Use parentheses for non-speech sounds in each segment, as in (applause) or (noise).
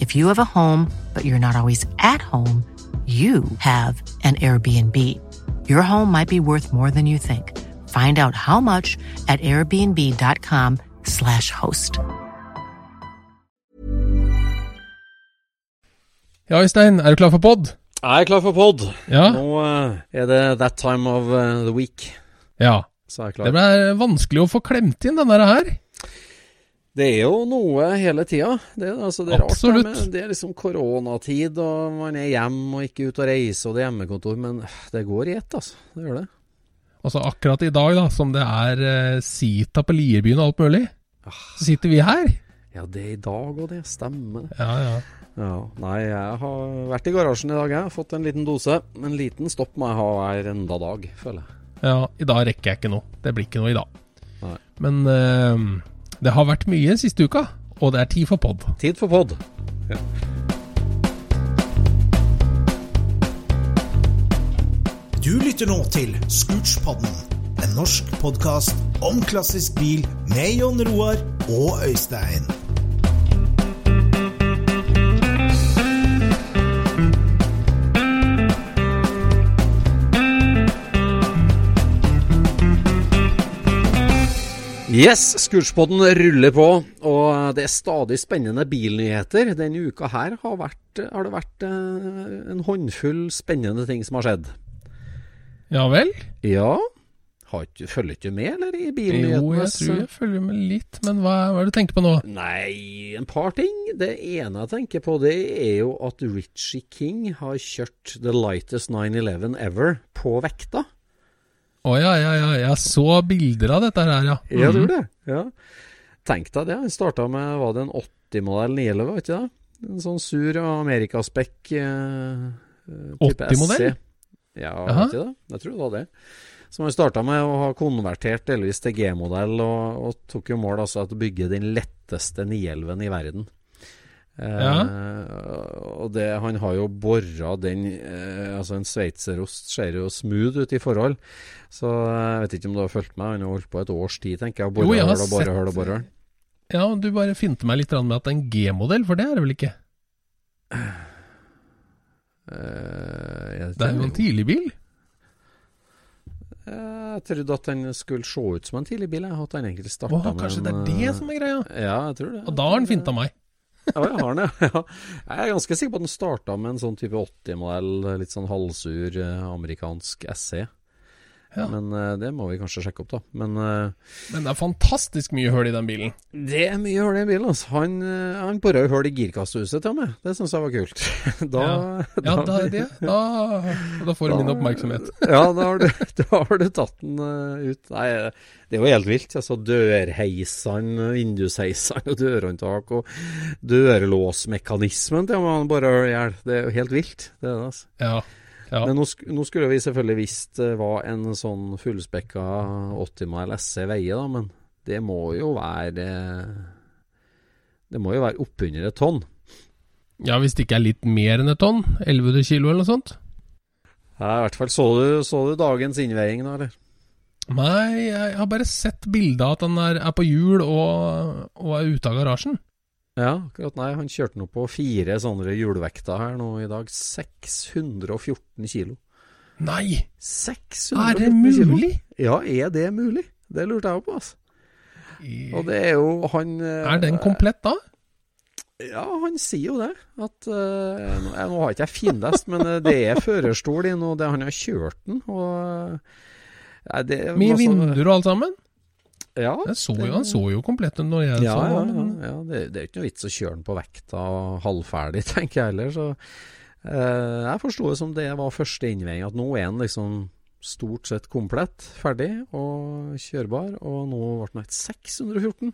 If you have a home, but you're not always at home, you have an Airbnb. Your home might be worth more than you think. Find out how much at airbnb.com/slash host. Ja, Øystein, er du klar for pod? Jeg er klar for pod. Ja. Nå eh, er det that time of eh, the week. Ja. Så er jeg Det klar. ble vanskelig å få klemt inn den der her. Det er jo noe hele tida. Det, altså, det er Absolutt. rart. Det, med, det er liksom koronatid, og man er hjemme og ikke ute og reiser, og det er hjemmekontor. Men det går i ett, altså. Det gjør det. Altså akkurat i dag, da, som det er uh, Sita på Lierbyen og alt mulig, så sitter vi her. Ja, det er i dag, og det stemmer. Ja, ja. Ja, Nei, jeg har vært i garasjen i dag, jeg. har Fått en liten dose. En liten stopp må jeg ha hver enda dag, føler jeg. Ja, i dag rekker jeg ikke noe. Det blir ikke noe i dag. Nei. Men eh, det har vært mye siste uka, og det er tid for pod. Tid for pod. Du lytter nå til Scootspodden, en norsk podkast om klassisk bil med Jon Roar og Øystein. Yes, Scootspoden ruller på, og det er stadig spennende bilnyheter. Denne uka her har, vært, har det vært eh, en håndfull spennende ting som har skjedd. Ja vel? Ja, har ikke, følger ikke med, eller, i Jo, jeg tror jeg følger med litt, men hva, hva er det du tenker på nå? Nei, en par ting. Det ene jeg tenker på, det er jo at Richie King har kjørt the lightest 911 ever på vekta. Å ja, ja, ja, jeg så bilder av dette her, ja. Ja, du Mhm. gjorde det? Ja. Tenk deg det. Starta med var det en 80-modell 911, var ikke det? En sånn sur amerikaspekk eh, eh, type 80-modell? Ja, Aha. ikke det? Jeg tror det var det. Som han starta med å ha konvertert delvis til G-modell, og, og tok jo mål altså at å bygge den letteste 911 i verden. Eh, og det, han har jo bora den eh, Altså, en sveitserost ser jo smooth ut i forhold. Så eh, jeg vet ikke om du har fulgt med. Han har holdt på et års tid, tenker jeg. og Jo, jeg har høl og borre, høl og borre. Ja, du bare finte meg litt med at det er en G-modell, for det er det vel ikke? Eh, Det er jo en tidligbil. jeg trodde at den skulle se ut som en tidlig bil. Jeg, at den egentlig starta med kanskje det er det som er greia? eh, Ja, jeg tror det. Og da har han finta meg. Ja, jeg har den, (laughs) ja. Jeg er ganske sikker på at den starta med en sånn type 80-modell, litt sånn halvsur eh, amerikansk SE. Ja. Men uh, det må vi kanskje sjekke opp, da. Men uh, Men det er fantastisk mye hull i den bilen. det er mye hull i den bilen. Altså. Han, uh, han bora jo hull i girkassehuset til meg. Det syns jeg var kult. (laughs) da, (laughs) Ja, da, da, det, da, da får du min oppmerksomhet. (laughs) ja, da har du, da har du tatt den uh, ut. Nei, det er jo helt vilt. Altså, dørheisene, vindusheisene og dørhåndtak og dørlåsmekanismen til han bare hull i hjel. Det er jo helt vilt. Det er det, altså. Ja. Ja. Men nå, nå skulle vi selvfølgelig visst eh, hva en sånn fullspekka 80 mile SC veier, da, men det må jo være Det må jo være oppunder et tonn. Ja, hvis det ikke er litt mer enn et tonn? 1100 kilo eller noe sånt? Ja, I hvert fall så du, så du dagens innveiing da, eller? Nei, jeg har bare sett bilde av at han er, er på hjul og, og, er ute av garasjen. Ja, akkurat. Nei, han kjørte nå på fire sånne hjulvekter her nå i dag. 614 kilo. Nei! 614 er det mulig? Kilo. Ja, er det mulig? Det lurte jeg på, altså. Og det er jo han Er den komplett da? Ja, han sier jo det. At uh, nå, nå, har ikke jeg finlest, men eh, det er førerstol i nå. det, han har kjørt den. Og, ja, det, Med vinduer og alt sammen? Ja. Så jo, han så jo komplett ut når jeg ja, så ja, ja, ja. Det, det, er ikke noe vits å kjøre den på vekta halvferdig, (laughs) tenker jeg heller. Så eh, jeg forsto det som det var første innveiing, at nå er han liksom stort sett komplett, ferdig og kjørbar. Og nå ble den et 614.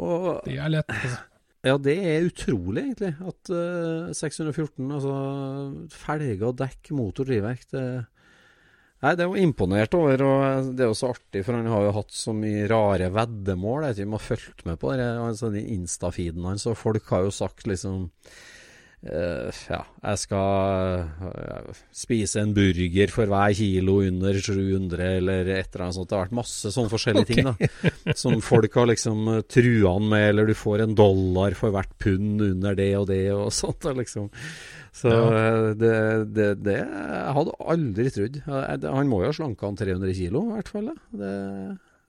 Og, det er lett. Altså. Ja, det er utrolig, egentlig. At uh, 614, altså felger, dekk, motor, drivverk det, Nei, det er jo imponert over, og det er jo så artig, for han har jo hatt så mye rare veddemål. Jeg om du har fulgt med på det, altså, de Insta-feeden hans, og folk har jo sagt liksom Uh, ja, jeg skal uh, spise en burger for hver kilo under 700, eller et eller annet sånt. Det har vært masse sånne forskjellige okay. ting da som folk har liksom uh, trua han med, eller du får en dollar for hvert pund under det og det og sånt. liksom. Så ja. det, det, det, Jeg hadde aldri trodd. Han må jo ha slanka han 300 kilo, i hvert fall. Det,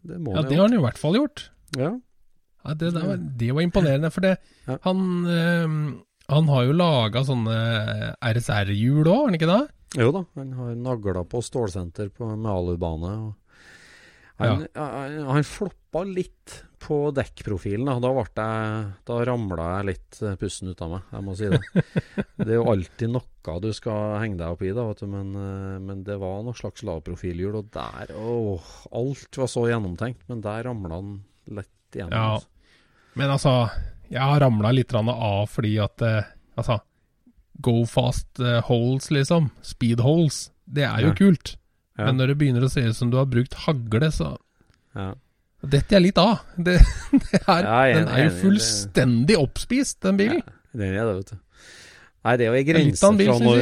det må ja, det har han i hvert fall gjort. Ja. ja det, var, det, var, imponerende, for det, ja. han han har jo laga sånne RSR-hjul òg, har han ikke det? Jo da, han har nagla på stålsenter på med alubane. Han, han, han floppa litt på dekkprofilen. Da, da, da ramla jeg litt eh, pusten ut av meg, jeg må si det. (laughs) det er jo alltid noe du skal henge deg opp i, da, vet du, men, eh, men det var noe slags lavprofilhjul. Og der åh, Alt var så gjennomtenkt, men der ramla den lett igjennom. Ja. Altså. Men altså jeg har ramla litt av fordi at eh, Altså, go fast holes, liksom. Speed holes. Det er jo ja. kult. Ja. Men når det begynner å se ut som du har brukt hagle, så ja. Detter jeg litt av. Det, (laughs) det er, den er jo fullstendig oppspist, den bilen. Ja, det er det, vet du. Nei, det er jo ei grense fra når,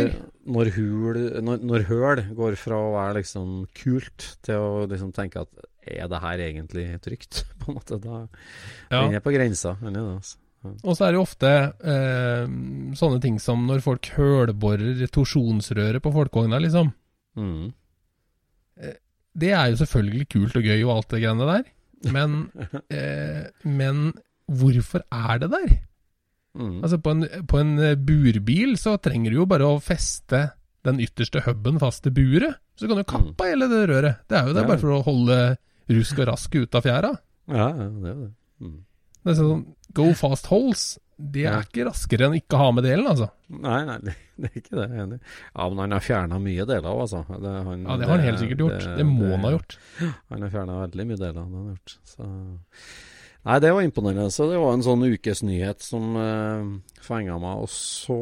når, hul, når, når, høl går fra å være liksom kult til å liksom tenke at er det her egentlig trygt? (laughs) på en måte. Da, ja. Den er på grensa. Den er det, altså. Og så er det jo ofte eh, sånne ting som når folk hølborer torsjonsrøret på folkevogna, liksom. Mm. Eh, det er jo selvfølgelig kult og gøy og alt det greiene der, men, eh, men hvorfor er det der? Mm. Altså på en, på en, burbil så trenger du jo bare å feste den ytterste huben fast til buret. Så kan du kappe mm. hele det røret. Det er jo det ja. bare for å holde rusk og rask ut av fjæra. Ja, ja, det er det. Mm. Det er sånn Go fast holes. Det er ja. ikke raskere enn ikke ha med delen, altså. Nei, nei, det, det er ikke det. Jeg er enig. Ja, men han har fjerna mye deler av, altså. Det, han, ja, det har han helt sikkert gjort. Det, det må han ha gjort. Han har fjerna veldig mye deler, han har gjort. Så Nei, det var imponerende. Så det var en sånn ukesnyhet som uh, fenga meg. Og så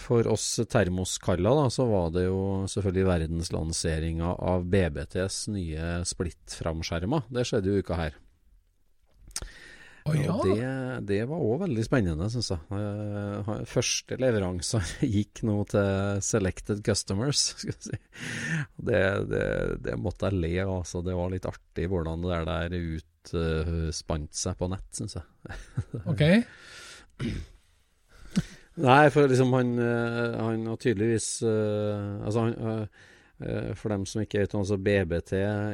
for oss termoskaller, da, så var det jo selvfølgelig verdenslanseringa av BBTs nye splittframskjermer. Det skjedde jo uka her. Oh, ja. Og det, det var òg veldig spennende, syns jeg. Uh, første leveranser (laughs) gikk nå til selected customers. (laughs) Skal si. det, det, det, måtte jeg le av. Altså. Det var litt artig hvordan det der utspant uh, seg på nett, syns jeg. (laughs) ok Nei, for liksom han, eh, han har tydeligvis uh, Altså, han uh, For dem som ikke vet altså BBT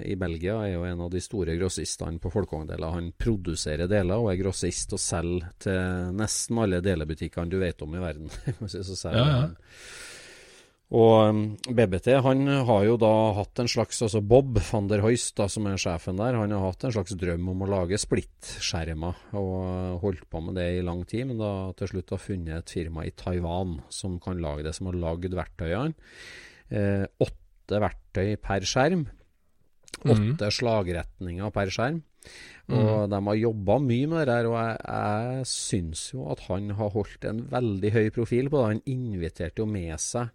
i Belgia er jo en av de store grossistene på folkevogndeler. Han produserer deler og er grossist og selger til nesten alle delebutikkene du vet om i verden. (laughs) ja, ja. Og um, BBT han har jo da hatt en slags altså Bob van der Hoist, da, som er sjefen der, han har hatt en slags drøm om å lage splittskjermer. Og holdt på med det i lang tid, men da til slutt har funnet et firma i Taiwan som kan lage det, som har lagd verktøyene. Eh, åtte verktøy per skjerm. Mm. Åtte mm. slagretninger per skjerm. Og mm. de har jobba mye med det her, og jeg, jeg syns jo at han har holdt en veldig høy profil på det. Han inviterte jo med seg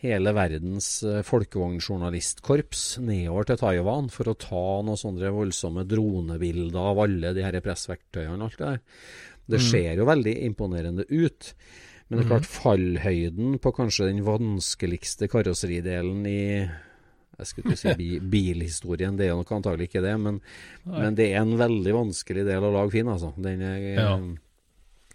hele verdens eh, folkevognjournalistkorps nedover til Taiwan for å ta noen sånne voldsomme dronebilder av alle de her pressverktøyene og alt det der. Det mm. ser jo veldig imponerende ut. Men det er klart, fallhøyden på kanskje den vanskeligste karosseridelen i jeg skulle ikke si (laughs) bilhistorien, det er nok antagelig ikke det, men, men, det er en veldig vanskelig del å lage fin, altså. Den er, ja.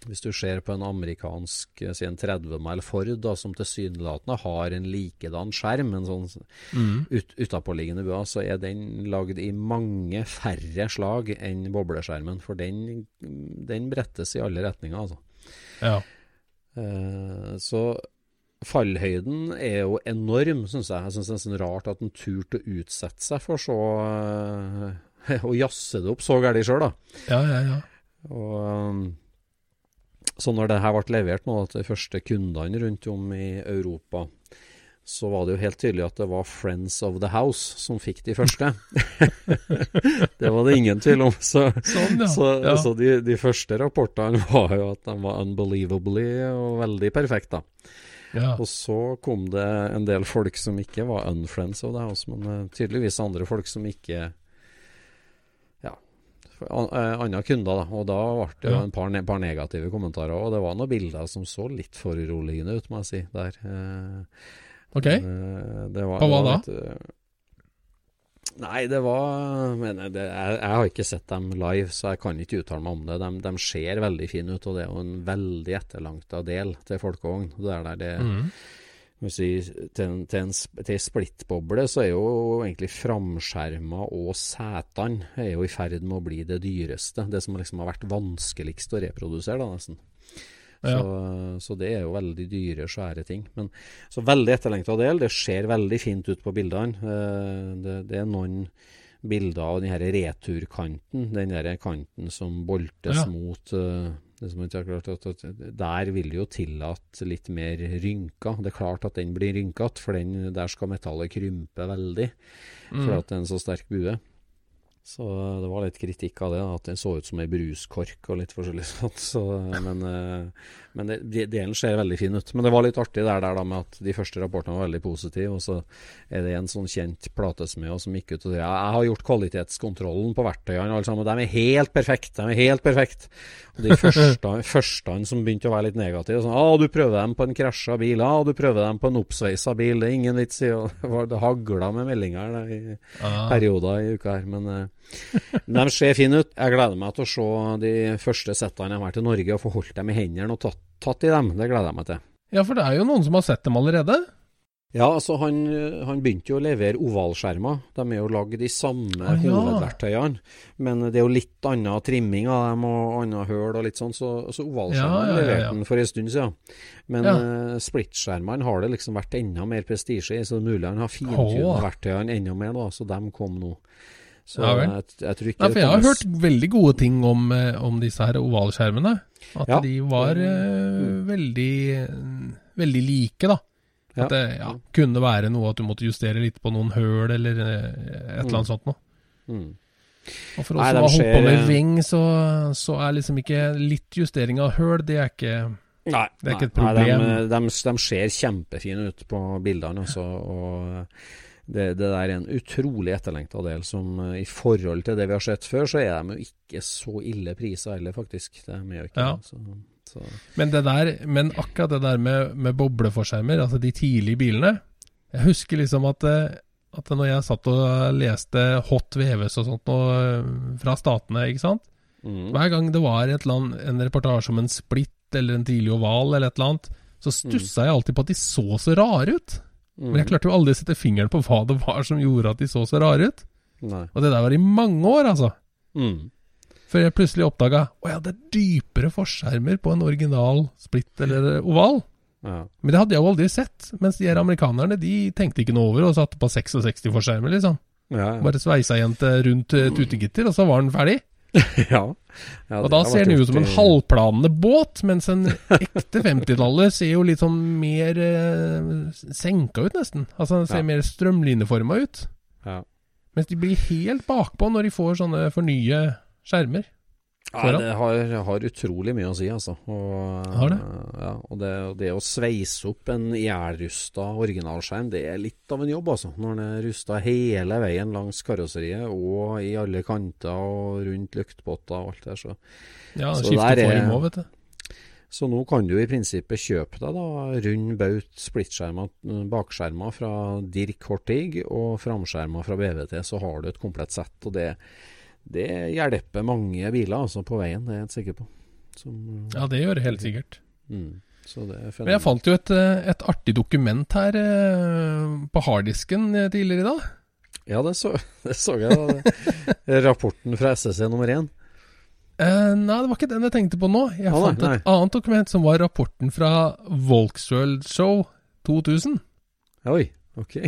Hvis du ser på en amerikansk si en 30 mile Ford da, som tilsynelatende har en likedan skjerm, en sånn mm. ut, utapåliggende bua, så er den lagd i mange færre slag enn bobleskjermen. For den, den brettes i alle retninger, altså. Ja. Uh, så fallhøyden er jo enorm, syns jeg. Jeg syns det er nesten rart at han turte å utsette seg for så uh, (laughs) Å jazze det opp så gærent sjøl, da. Ja, ja, ja. Og... Um, så når det her ble levert nå til de første kundene rundt om i Europa, så var det jo helt tydelig at det var Friends of the House som fikk de første. (laughs) det var det ingen tvil om. Så, sånn, ja. så, ja. så de, de, første rapportene var jo at de var unbelievably og veldig perfekte. Ja. Og så kom det en del folk som ikke var unfriends of the house, men uh, tydeligvis andre folk som ikke Eh, andre kunder. da, Og da ble det ja. en par, ne par, negative kommentarer. Og det var noen bilder som så litt foruroligende ut, må jeg si. der. Eh, ok. Eh, det var, Hva da? Litt, nei, det var men det, jeg, jeg, har ikke sett dem live, så jeg kan ikke uttale meg om det. De, de ser veldig fine ut, og det er jo en veldig etterlangta del til folkevogn. Det er der det mm si, til, en, til, en, til splittboble så er jo egentlig framskjerma og setene er jo i ferd med å bli det dyreste. Det som liksom har vært vanskeligst å reprodusere, da, nesten. Ja. Så, så, det er jo veldig dyre, svære ting. Men, så veldig etterlengta del. Det ser veldig fint ut på bildene. Eh, det, det er noen bilder av den her returkanten, den der kanten som boltes ja. mot uh, klart, at, at, Der vil jo tillate litt mer rynker. Det er klart at den blir rynkete, for den, der skal metallet krympe veldig. Mm. For at det er en så sterk bue. Så det var litt kritikk av det, at den så ut som ei bruskork og litt forskjellig (laughs) sånt. Så, men, eh, men det, delen ser veldig fin ut. Men det var litt artig der, der da, med at de første rapportene var veldig positive. Og så er det en sånn kjent platesmed som gikk ut og sa jeg har gjort kvalitetskontrollen på verktøyene alle sammen. De er helt perfekte. De er helt perfekte. Og de første, (laughs) første som begynte å være litt negative, sånn Å, du prøver dem på en krasja bil. Å, du prøver dem på en oppsveisa bil. Det er ingen vits i (laughs) Det, det hagla med meldinger i ah. perioder i uka her. Men eh, (laughs) de ser fine ut. Jeg gleder meg til å se de første settene jeg har vært i Norge, og få holdt dem i hendene og tatt, tatt i dem. Det gleder jeg meg til. Ja, for det er jo noen som har sett dem allerede? Ja, altså han, han, begynte jo å levere ovalskjermer. De er jo lagd i samme ah, ja. hovedverktøyene. Men det er jo litt annen trimming av dem og annet høl og litt sånn, så, så ovalskjermene ja, ja, leverte han for en stund siden. Men uh, splittskjermene har det liksom vært enda mer prestisje i, så det er mulig han har fintunet oh. verktøyene enda mer, da. Så de kom nå. Så ja. Jeg, jeg, tror ikke Nei, for Jeg har hørt veldig gode ting om, eh, om disse her ovalskjermene. At de var uh, veldig, veldig like, da. At det ja, kunne være noe at du måtte justere litt på noen høl eller eh, et eller annet mm. sånt noe. Mm. Og for oss som har holdt på med ving, så, så, er liksom ikke litt justering av høl, det er ikke Nei, det er ikke et problem. Nei, de, de, de, ser kjempefine ut på bildene, altså. Og det, det, der er en utrolig etterlengta del som eh, i forhold til det vi har sett før, så er de jo ikke så ille prisa heller, faktisk. Det er jo ikke ja. Så. Men, der, men, akkurat det der med, med bobleforskjermer, altså de tidlige bilene Jeg husker liksom at, eh, at når jeg satt og leste Hot VVS og sånt noe eh, fra statene, ikke sant mm. Hver gang det var land, en reportasje om en splitt eller en tidlig oval eller et eller annet, så stussa mm. jeg alltid på at de så så rare ut. Mm. Men jeg klarte jo aldri å sette fingeren på hva det var som gjorde at de så så rare ut. Nei. Og det der var i mange år, altså. Mm. Før jeg plutselig oppdaga å ja, det er dypere forskjermer på en original splitt eller oval. Ja. Men det hadde jeg jo aldri sett. Mens de her amerikanerne de tenkte ikke noe over og satte på 66 forskjermer, liksom. Ja, ja. Bare sveisa igjen til rundt tutegitter, og så var den ferdig. (laughs) ja. ja og da ser den ut som en halvplanende båt, mens en ekte 50-tallet ser jo litt sånn mer eh, senka ut, nesten. Altså den ser mer strømlinjeforma ut. Ja. Mens de blir helt bakpå når de får sånne fornye skjermer? Ja, det har, har, utrolig mye å si, altså. Og, har det? Ja, og det, det, å sveise opp en ihjelrusta originalskjerm, det er litt av en jobb, altså. Når den er rusta hele veien langs karosseriet og i alle kanter og rundt lyktpotter og alt der, så Ja, skifte form òg, vet du. Så nå kan du i prinsippet kjøpe deg da rund baut splittskjermer, bakskjermer fra Dirk Hortig og framskjermer fra BVT, så har du et komplett sett. og det det hjelper mange biler altså, på veien, det er jeg helt sikker på. Som, ja, det gjør det helt sikkert. Mm, Men jeg fant jo et, eh, et artig dokument her eh, på harddisken eh, tidligere i dag. Ja, det så, (laughs) det så jeg. Da. Rapporten fra SSC nummer én. Eh, nei, det var ikke den jeg tenkte på nå. Jeg ah, fant nei, nei. et annet dokument som var rapporten fra Volksworld Show 2000. Oi, ok.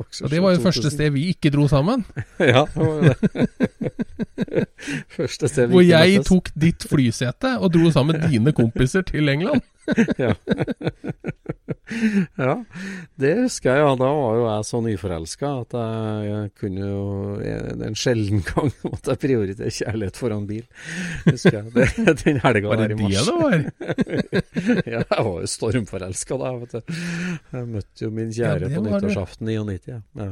Og det var jo første sted vi ikke dro sammen. (laughs) ja, det var jo det. (laughs) første sted vi Hvor jeg tok ditt flysete og dro sammen dine kompiser til England. (laughs) ja. (laughs) ja, det husker jeg. Ja. Da var jo jeg så nyforelska at jeg kunne jo En sjelden (laughs) gang måtte jeg prioritere kjærlighet foran bil. Husker jeg. Det, den helga der i mars. Var det det var? ja, jeg var jo stormforelska da, vet du. Jeg møtte jo min kjære ja, på nyttårsaften 99. Ja. ja.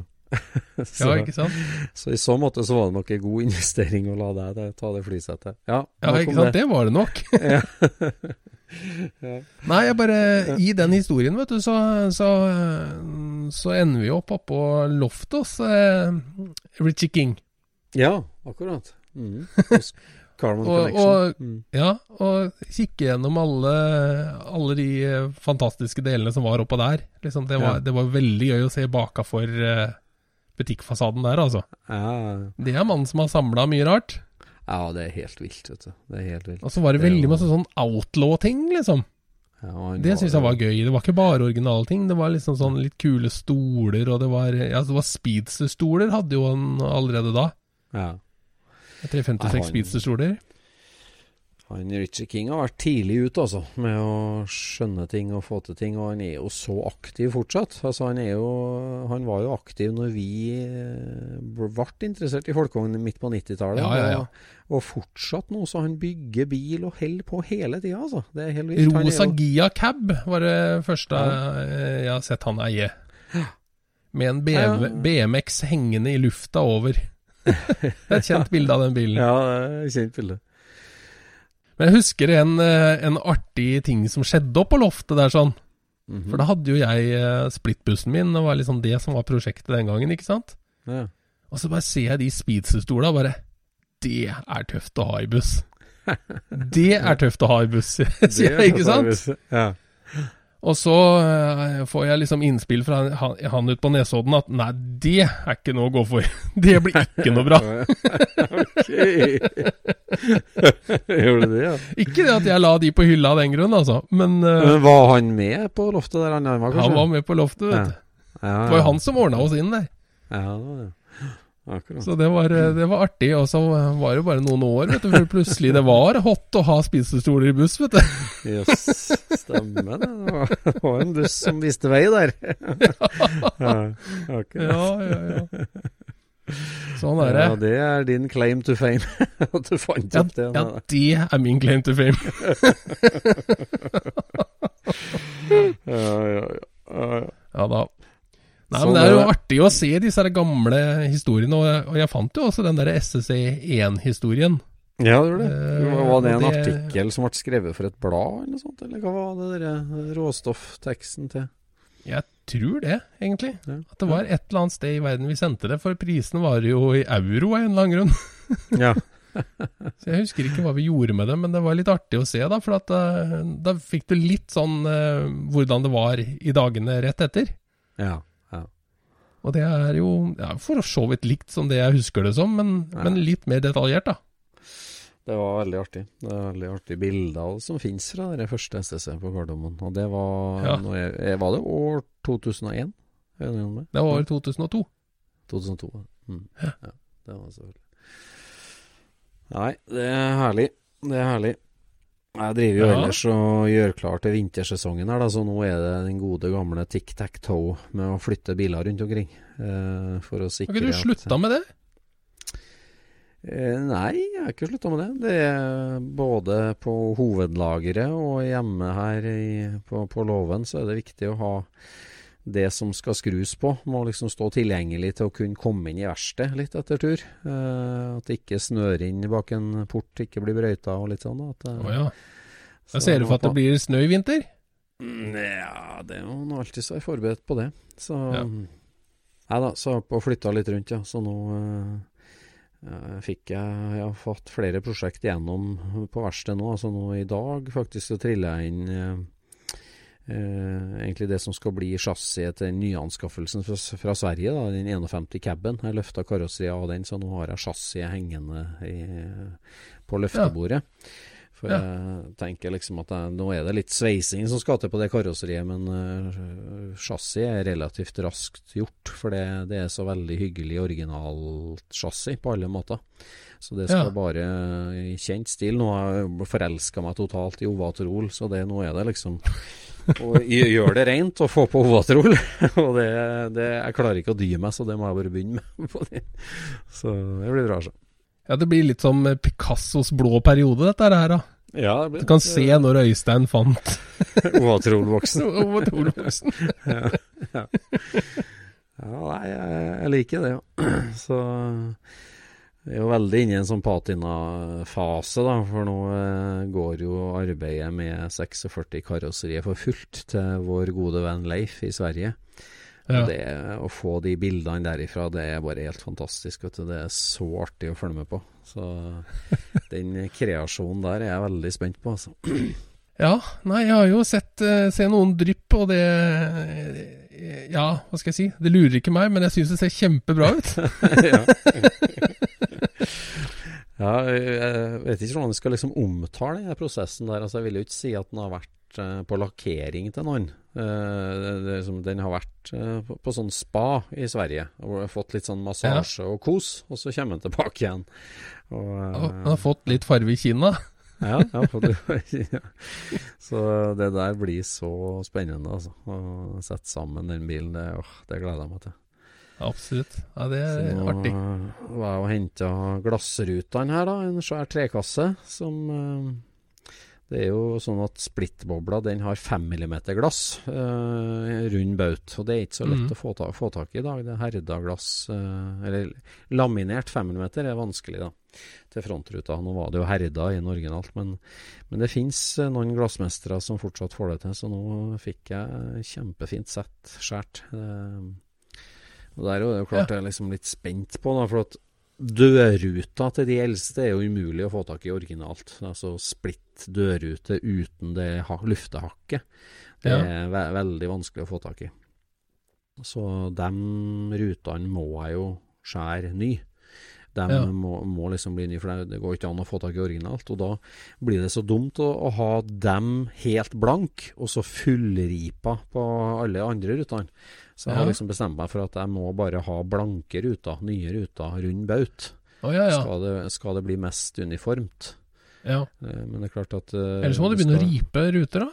så, ja, ikke sant? Så i så måte så var det nok en god investering å la deg ta det flysettet. Ja, ja ikke sant. Det. det var det nok. Nei, jeg bare I den historien, vet du, så, så, så ender vi opp oppå loftet hos eh, Richie King. Ja, akkurat. Mm. (laughs) og, og, mm. Ja, og kikke gjennom alle, alle, de fantastiske delene som var oppå der. Liksom, det, var, ja. det var veldig gøy å se baka for butikkfasaden der, altså. Ja. Det er mannen som har samla mye rart. Ja, det er helt vilt, vet du. Det er helt vilt. Og så var det, det veldig masse sånn outlaw-ting, liksom. Ja, det syns jeg var gøy. Det var ikke bare originale ting. Det var liksom sånn litt kule stoler, og det var Ja, det var speedster-stoler, hadde jo han allerede da. Ja. 356 speedster-stoler. Han Richie King har vært tidlig ute altså, med å skjønne ting og få til ting, og han er jo så aktiv fortsatt. Altså, han, jo, han var jo aktiv når vi eh, ble interessert i folkevogn midt på 90-tallet. Ja, ja, ja. og, fortsatt nå, så han bygger bil og holder på hele tida. Altså. Det er helt vilt. Rosa jo... Gia Cab var det første eh, jeg har sett han eie. Med en BM, BMX hengende i lufta over. (laughs) et kjent bilde av den bilen. Ja, kjent bilde. Men jeg husker en, eh, en artig ting som skjedde opp på loftet der sånn. Mm -hmm. For da hadde jo jeg uh, splittbussen min, og var liksom det som var prosjektet den gangen, ikke sant? Ja. Og så bare ser jeg de speedsterstola, bare Det er tøft å ha i buss. (laughs) det er tøft å ha i buss, (laughs) sier jeg, ikke sant? Ja. Og så uh, får jeg liksom innspill fra han, han ut på Nesodden at nei, det er ikke noe å gå for. (laughs) Det blir ikke noe bra. (laughs) ok. (laughs) Gjorde du det, ja? Ikke det at jeg la de på hylla av den grunn, altså. Men, uh, Men var han med på loftet der han var, kanskje? Han var med på loftet, vet du. Ja. Ja, ja. Det var jo han som ordna oss inn der. Ja, det var det. Akkurat. Så det var, eh, det var, artig. Og så var det bare noen år, vet du, før plutselig det var hot å ha spisestoler i buss, vet du. Jøss, yes, stemmer det. Det var en buss som viste vei der. (laughs) ja, ja, ja, ja. Sånn er det. Ja, det er din claim to fame. (laughs) At du fant ja, opp det. Ja, det er min claim to fame. (laughs) ja, ja, ja. Ja da. Nei, men Det er jo artig å se disse gamle historiene, og jeg fant jo også den der SSC1-historien. Ja, det gjorde det. Eh, var det en det... artikkel som ble skrevet for et blad, eller noe sånt? Eller hva var det der råstoffteksten til? Jeg tror det, egentlig. Ja. At det var et eller annet sted i verden vi sendte det, for prisen var jo i euro av en eller annen grunn. (laughs) ja. Så jeg husker ikke hva vi gjorde med det, men det var litt artig å se, da. For at, uh, da fikk du litt sånn uh, hvordan det var i dagene rett etter. Ja. Og det er jo ja, for så vidt likt som det jeg husker det som, men, ja. men, litt mer detaljert, da. Det var veldig artig. Det er veldig artige bilder som finnes fra det første STC på Gardermoen. Og det var ja. jeg, Var det år 2001? Det var år 2002. 2002, mm. ja. Det var selvfølgelig Nei, det er herlig. Det er herlig. Jeg driver jo ja. ellers og gjør klar til vintersesongen her, da, så nå er det den gode gamle tic-tac-toe med å flytte biler rundt omkring. Uh, for å sikre Har ikke du slutta med det? Uh, nei, jeg har ikke slutta med det. Det er både på hovedlageret og hjemme her i, på, på låven så er det viktig å ha det som skal skrus på, må liksom stå tilgjengelig til å kunne komme inn i verkstedet litt etter tur. Eh, at det ikke snør inn bak en port, ikke blir brøyta og litt sånn. At, oh, ja. Så ser du for at det blir snø i vinter? Ja, det er jo noe alltid så er forberedt på det. Så ja. Nei da, så på flytta litt rundt, ja. Så nå uh, fikk jeg, jeg har fått flere prosjekt igjennom på verkstedet nå. Altså nå i dag faktisk så triller jeg inn Uh, egentlig det som skal bli chassiset til nyanskaffelsen fra, fra, Sverige, da, den 51 caben. Jeg løfta karosseriet av den, så nå har jeg chassiset hengende i, på løftebordet. Ja. For ja. jeg tenker liksom at jeg, nå er det litt sveising som skal til på det karosseriet, men uh, chassis er relativt raskt gjort. For det, det er så veldig hyggelig originalt chassis på alle måter. Så det skal ja. bare i kjent stil. Nå har jeg forelska meg totalt i Ovatrol, så det, nå er det liksom å gjør det rent og få på Ovatrol. (laughs) og det, det, jeg klarer ikke å dy meg, så det må jeg bare begynne med. (laughs) På det. Så det blir bra. Så. Ja, det blir litt som Picassos blå periode, dette her, da. Ja, det blir, du kan se når Øystein fant (laughs) Ovatrol-boksen. Ovatrol-boksen. ja, ja. ja, nei, jeg, jeg liker det, ja. (clears throat) Så vi er jo veldig inne i en sånn patinafase, da. For nå eh, går jo arbeidet med 46 karosserier for fullt til vår gode venn Leif i Sverige. Ja. Det, å få de bildene derifra, det er bare helt fantastisk. Vet du. Det er så artig å følge med på. Så (laughs) den kreasjonen der er jeg veldig spent på, altså. (clears throat) Ja, nei, jeg har jo sett uh, se noen drypp, og det Ja, hva skal jeg si? Det lurer ikke meg, men jeg syns det ser kjempebra ut. (laughs) ja. (laughs) ja, jeg vet ikke hvordan jeg skal liksom omtale den prosessen der. Altså, jeg vil jo ikke si at den har vært uh, på lakkering til noen. Den har vært på, sånn spa i Sverige. Og har fått litt sånn massasje og kos, og så kommer den tilbake igjen. Og, han har fått litt farve i kinna? Ja, ja, (laughs) Så det der blir så spennende, altså. Å sette sammen den bilen, det, åh, det gleder jeg meg til. Absolutt. Ja, det er så artig. Så var jeg og henta glassrutene her, da. En svær trekasse som uh, Det er jo sånn at splittbobla den har 5 mm glass, uh, rund baut. Og det er ikke så lett mm. å få, ta, få, tak i i dag. Det er herda glass, uh, eller laminert 5 mm, er vanskelig, da. Til frontruta. Nå var det jo herda i en originalt, men, men det fins noen glassmestere som fortsatt får det til, så nå fikk jeg kjempefint sett skjært. Uh, og Der er det jo klart ja. jeg er liksom litt spent på, da, for at dørruta til de eldste er jo umulig å få tak i originalt. Altså splitt dørrute uten det luftehakket. Det ja. er ve veldig vanskelig å få tak i. Så de rutene må jeg jo skjære ny. De ja. må, må, liksom bli nye, for det går ikke an å få tak i originalt. Og da blir det så dumt å, å ha dem helt blank, og så fullripa på alle andre rutene. Så jeg har liksom bestemt meg for at jeg må bare ha blanke ruter, nye ruter, rund baut. Oh, ja, ja. skal, det, skal, det, bli mest uniformt. Ja. Eh, men det er klart at uh, Ellers må du begynne skal... å ripe ruter, da.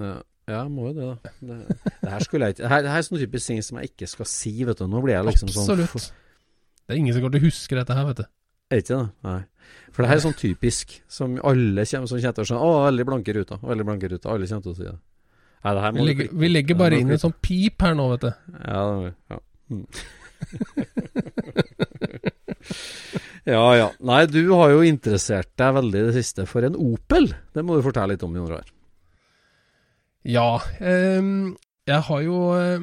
Ja, ja, må jo det, da. Det, det her jeg det her, det her er sånn typisk ting som jeg ikke skal si, vet du. Nå blir jeg liksom Absolutt. sånn Absolutt. Det er ingen som kommer til å huske dette her, vet du. Er ikke det? Nei. For det her er sånn typisk som alle kommer, som kommer til å skjønne. Å, veldig blanke ruter. Veldig blanke ruter. Alle kommer til å si det. Nei, vi, legger, vi, legger, bare inn en sånn pip her nå, vet du. Ja, ja. Mm. (laughs) ja ja. Nei, du har jo interessert deg veldig i det siste for en Opel. Det må du fortelle litt om, Jon Roar. Ja. Eh, jeg har jo eh,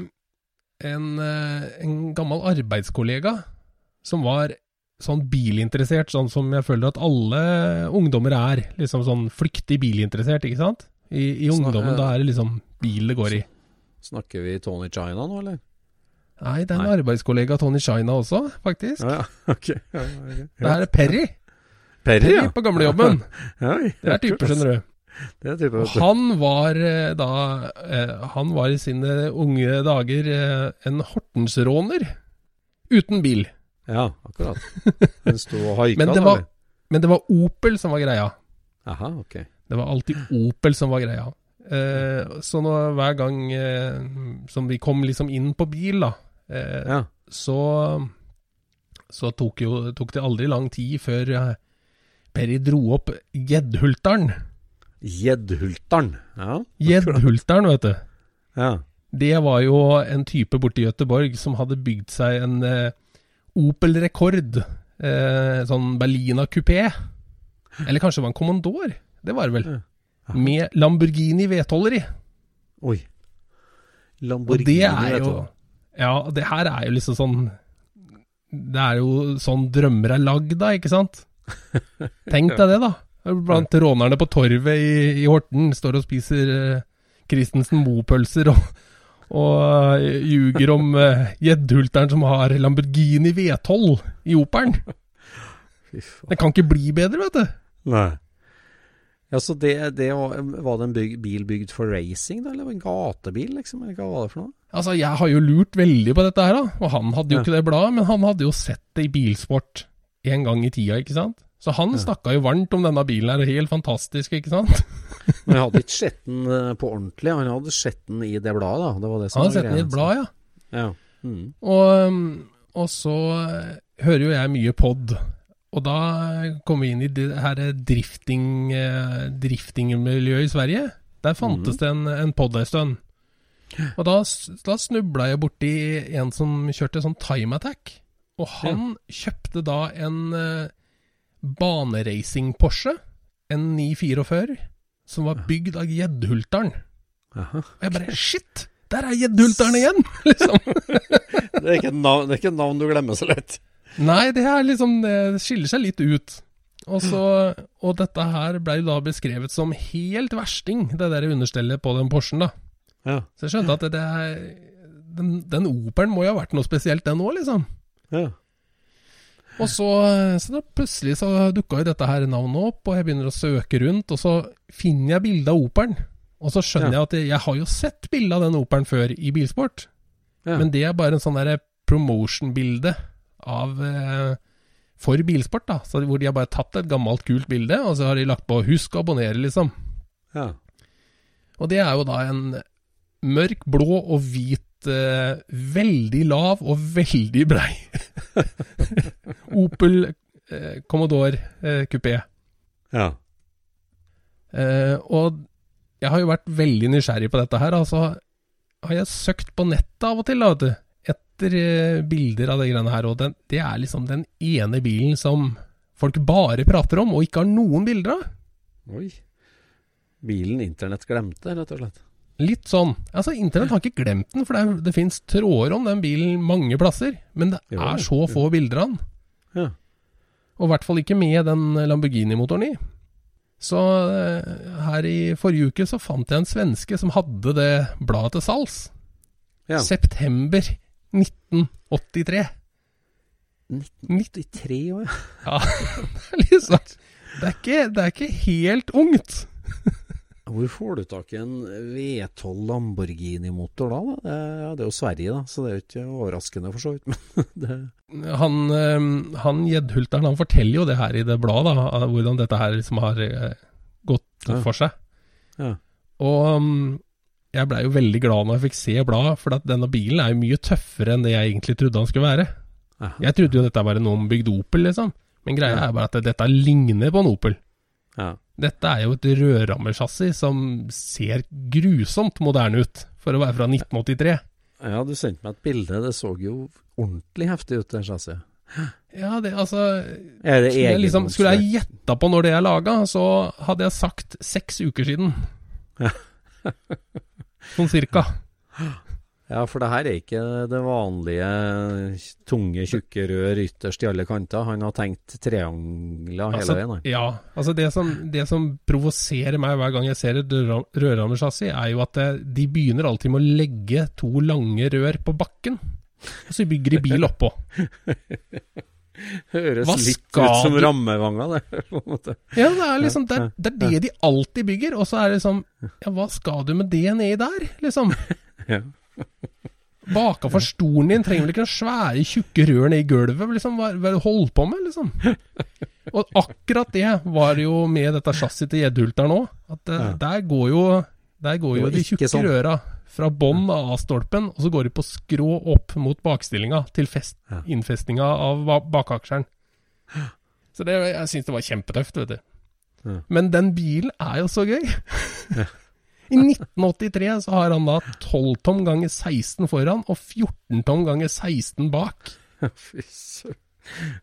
en, eh, en gammel arbeidskollega som var sånn bilinteressert, sånn som jeg føler at alle ungdommer er. Liksom sånn flyktig bilinteressert, ikke sant? I, i ungdommen, da er det liksom bil det går i. Snakker vi Tony China nå, eller? Nei, det er en Nei. arbeidskollega Tony China også, faktisk. Ja, ja. (laughs) Okay. Ja, okay. Det her er Perry. Perry, Perry ja. på gamlejobben. (laughs) det er type, skjønner du. Det er type, han var eh, da eh, Han var i sine unge dager eh, en Hortensråner uten bil. Ja, akkurat. (laughs) Den sto og haika, men, det var, men det var Opel som var greia. Aha, ok. Det var alltid Opel som var greia. Eh, så nå, hver gang eh, som vi kom liksom inn på bil, da, eh, ja. så, så tok, jo, tok, det aldri lang tid før eh, Perry dro opp Gjeddhulteren. Gjeddhulteren, ja. Gjeddhulteren, vet du. Ja. Det var jo en type borti Gøteborg som hadde bygd seg en eh, Opel Rekord. Eh, sånn Berlina kupé. Eller kanskje det var en Commandor. Det var det vel. med Lamborghini V12-er i. Oi. Lamborghini, det er jo. Ja, det her er jo liksom sånn Det er jo sånn drømmer er lagd da, ikke sant? (laughs) Tenk deg det, da. Blant rånerne på torvet i, i Horten står og spiser uh, Christensen Moe-pølser og, og eh, ljuger om uh, gjeddehulteren som har Lamborghini V12 i Operen. (laughs) Det kan ikke bli bedre, vet du. Nei. Ja, så det, det var, var det en byg, bil bygd for racing, da? Eller en gatebil, liksom? Eller hva var det for noe? Altså, jeg har jo lurt veldig på dette her, da. Og han hadde jo Ja. ikke det bladet, men han hadde jo sett det i bilsport en gang i tida, ikke sant? Så han Ja. snakka jo varmt om denne bilen her, helt fantastisk, ikke sant? (laughs) Men jeg hadde ikke sett den eh, på ordentlig. Han hadde sett den i det bladet, da. Det var det som Han hadde sett den i et blad, ja. altså. Ja. Mm. Og, um, og så eh, hører jo jeg mye pod, og da kom vi inn i det her drifting, eh, driftingmiljøet i Sverige. Der fantes det en, en pod ei stund. Og da, da snubla jeg borti en som kjørte sånn time attack. Og han kjøpte da en baneracing-Porsche, en 944, som var bygd av Gjeddhulteren. Og jeg bare Shit! Der er Gjeddhulteren igjen! (laughs) liksom. (laughs) Det, er ikke navn, det er ikke et navn du glemmer så lett. Nei, det er liksom Det skiller seg litt ut. Og, så, og dette her ble da beskrevet som helt versting, det der understellet på den Porschen, da. Ja. Så jeg skjønte at det, det er den, den Operen må jo ha vært noe spesielt, den òg, liksom. ja. Og så, så da plutselig så dukka jo dette her navnet opp, og jeg begynner å søke rundt, og så finner jeg bilde av Operen. Og så skjønner Ja. jeg at jeg, jeg har jo sett bilde av den Operen før i bilsport, ja. men det er bare en sånn derre promotion-bilde av eh, for bilsport, da. Så hvor de har bare tatt et gammelt, kult bilde, og så har de lagt på 'husk å abonnere', liksom. ja. Og det er jo da en mørk blå og hvit, eh, veldig lav og veldig brei (laughs) (laughs) Opel eh, Commodore eh, kupé. ja. Eh, og jeg har jo vært veldig nysgjerrig på dette her. Altså har jeg søkt på nettet av og til, da, vet du. Etter eh, bilder av de greiene her. Og den, det er liksom den ene bilen som folk bare prater om, og ikke har noen bilder av. Oi. Bilen internett glemte, rett og slett. Litt sånn. Altså, Internett har ikke glemt den, for det, er, det fins tråder om den bilen mange plasser. Men det Jo, er så få bilder av den. Ja. Og i hvert fall ikke med den Lamborghini-motoren i. Så eh, her i forrige uke så fant jeg en svenske som hadde det bladet til salgs. Ja. September 1983. 1983 òg, ja. Ja, (laughs) det er liksom det er, ikke, det er ikke helt ungt. Hvor får du tak i en V12 Lamborghini-motor da? da? Ja, det er jo Sverige, da, så det er jo ikke overraskende for så vidt. (laughs) Men det, Han, eh, han Gjeddhulteren han forteller jo det her i det bladet, da, hvordan dette her liksom har eh, gått Ja. for seg. ja. Og mm, jeg blei jo veldig glad når jeg fikk se bladet, for at denne bilen er jo mye tøffere enn det jeg egentlig trodde han skulle være. Aha. Jeg trodde jo dette var en ombygd Opel, liksom. Men greia er bare at dette ligner på en Opel. ja. Dette er jo et rødrammersjassi som ser grusomt moderne ut, for å være fra 1983. Ja, du sendte meg et bilde. Det så jo ordentlig heftig ut, det chassiset. Ja, det altså Er det skulle jeg, liksom, skulle jeg gjetta på når det er laga, så hadde jeg sagt seks uker siden. Sånn cirka. (laughs) Ja, for det her er ikke det vanlige tunge, tjukke rør ytterst i alle kanter. Han har tenkt triangler hele Altså, veien. han. ja, altså det som, det som provoserer meg hver gang jeg ser et rødra- er jo at de begynner alltid med å legge to lange rør på bakken. Og så bygger de bil oppå. (laughs) Høres litt ut som rammevanger, det. (laughs) på en måte. Ja, det er liksom det, det er det de alltid bygger. Og så er det liksom Ja, hva skal du med det nedi der, liksom? (laughs) Ja. Baka for stolen din trenger vel ikke noen svære, tjukke rør ned i gulvet? Liksom, hva, er det du holder på med, liksom? Og akkurat det var jo med dette chassiset til Gjeddhulteren òg. At det, Ja. der går jo, der går jo de tjukke sånn. røra fra bånn av A-stolpen, og så går de på skrå opp mot bakstillinga til fest, Ja. innfestinga av ba- bakaksjeren. Så det, jeg syns det var kjempetøft, vet du. Ja. Men den bilen er jo så gøy. I 1983 så har han da 12 tom ganger 16 foran og 14 tom ganger 16 bak. (laughs) Fy søren.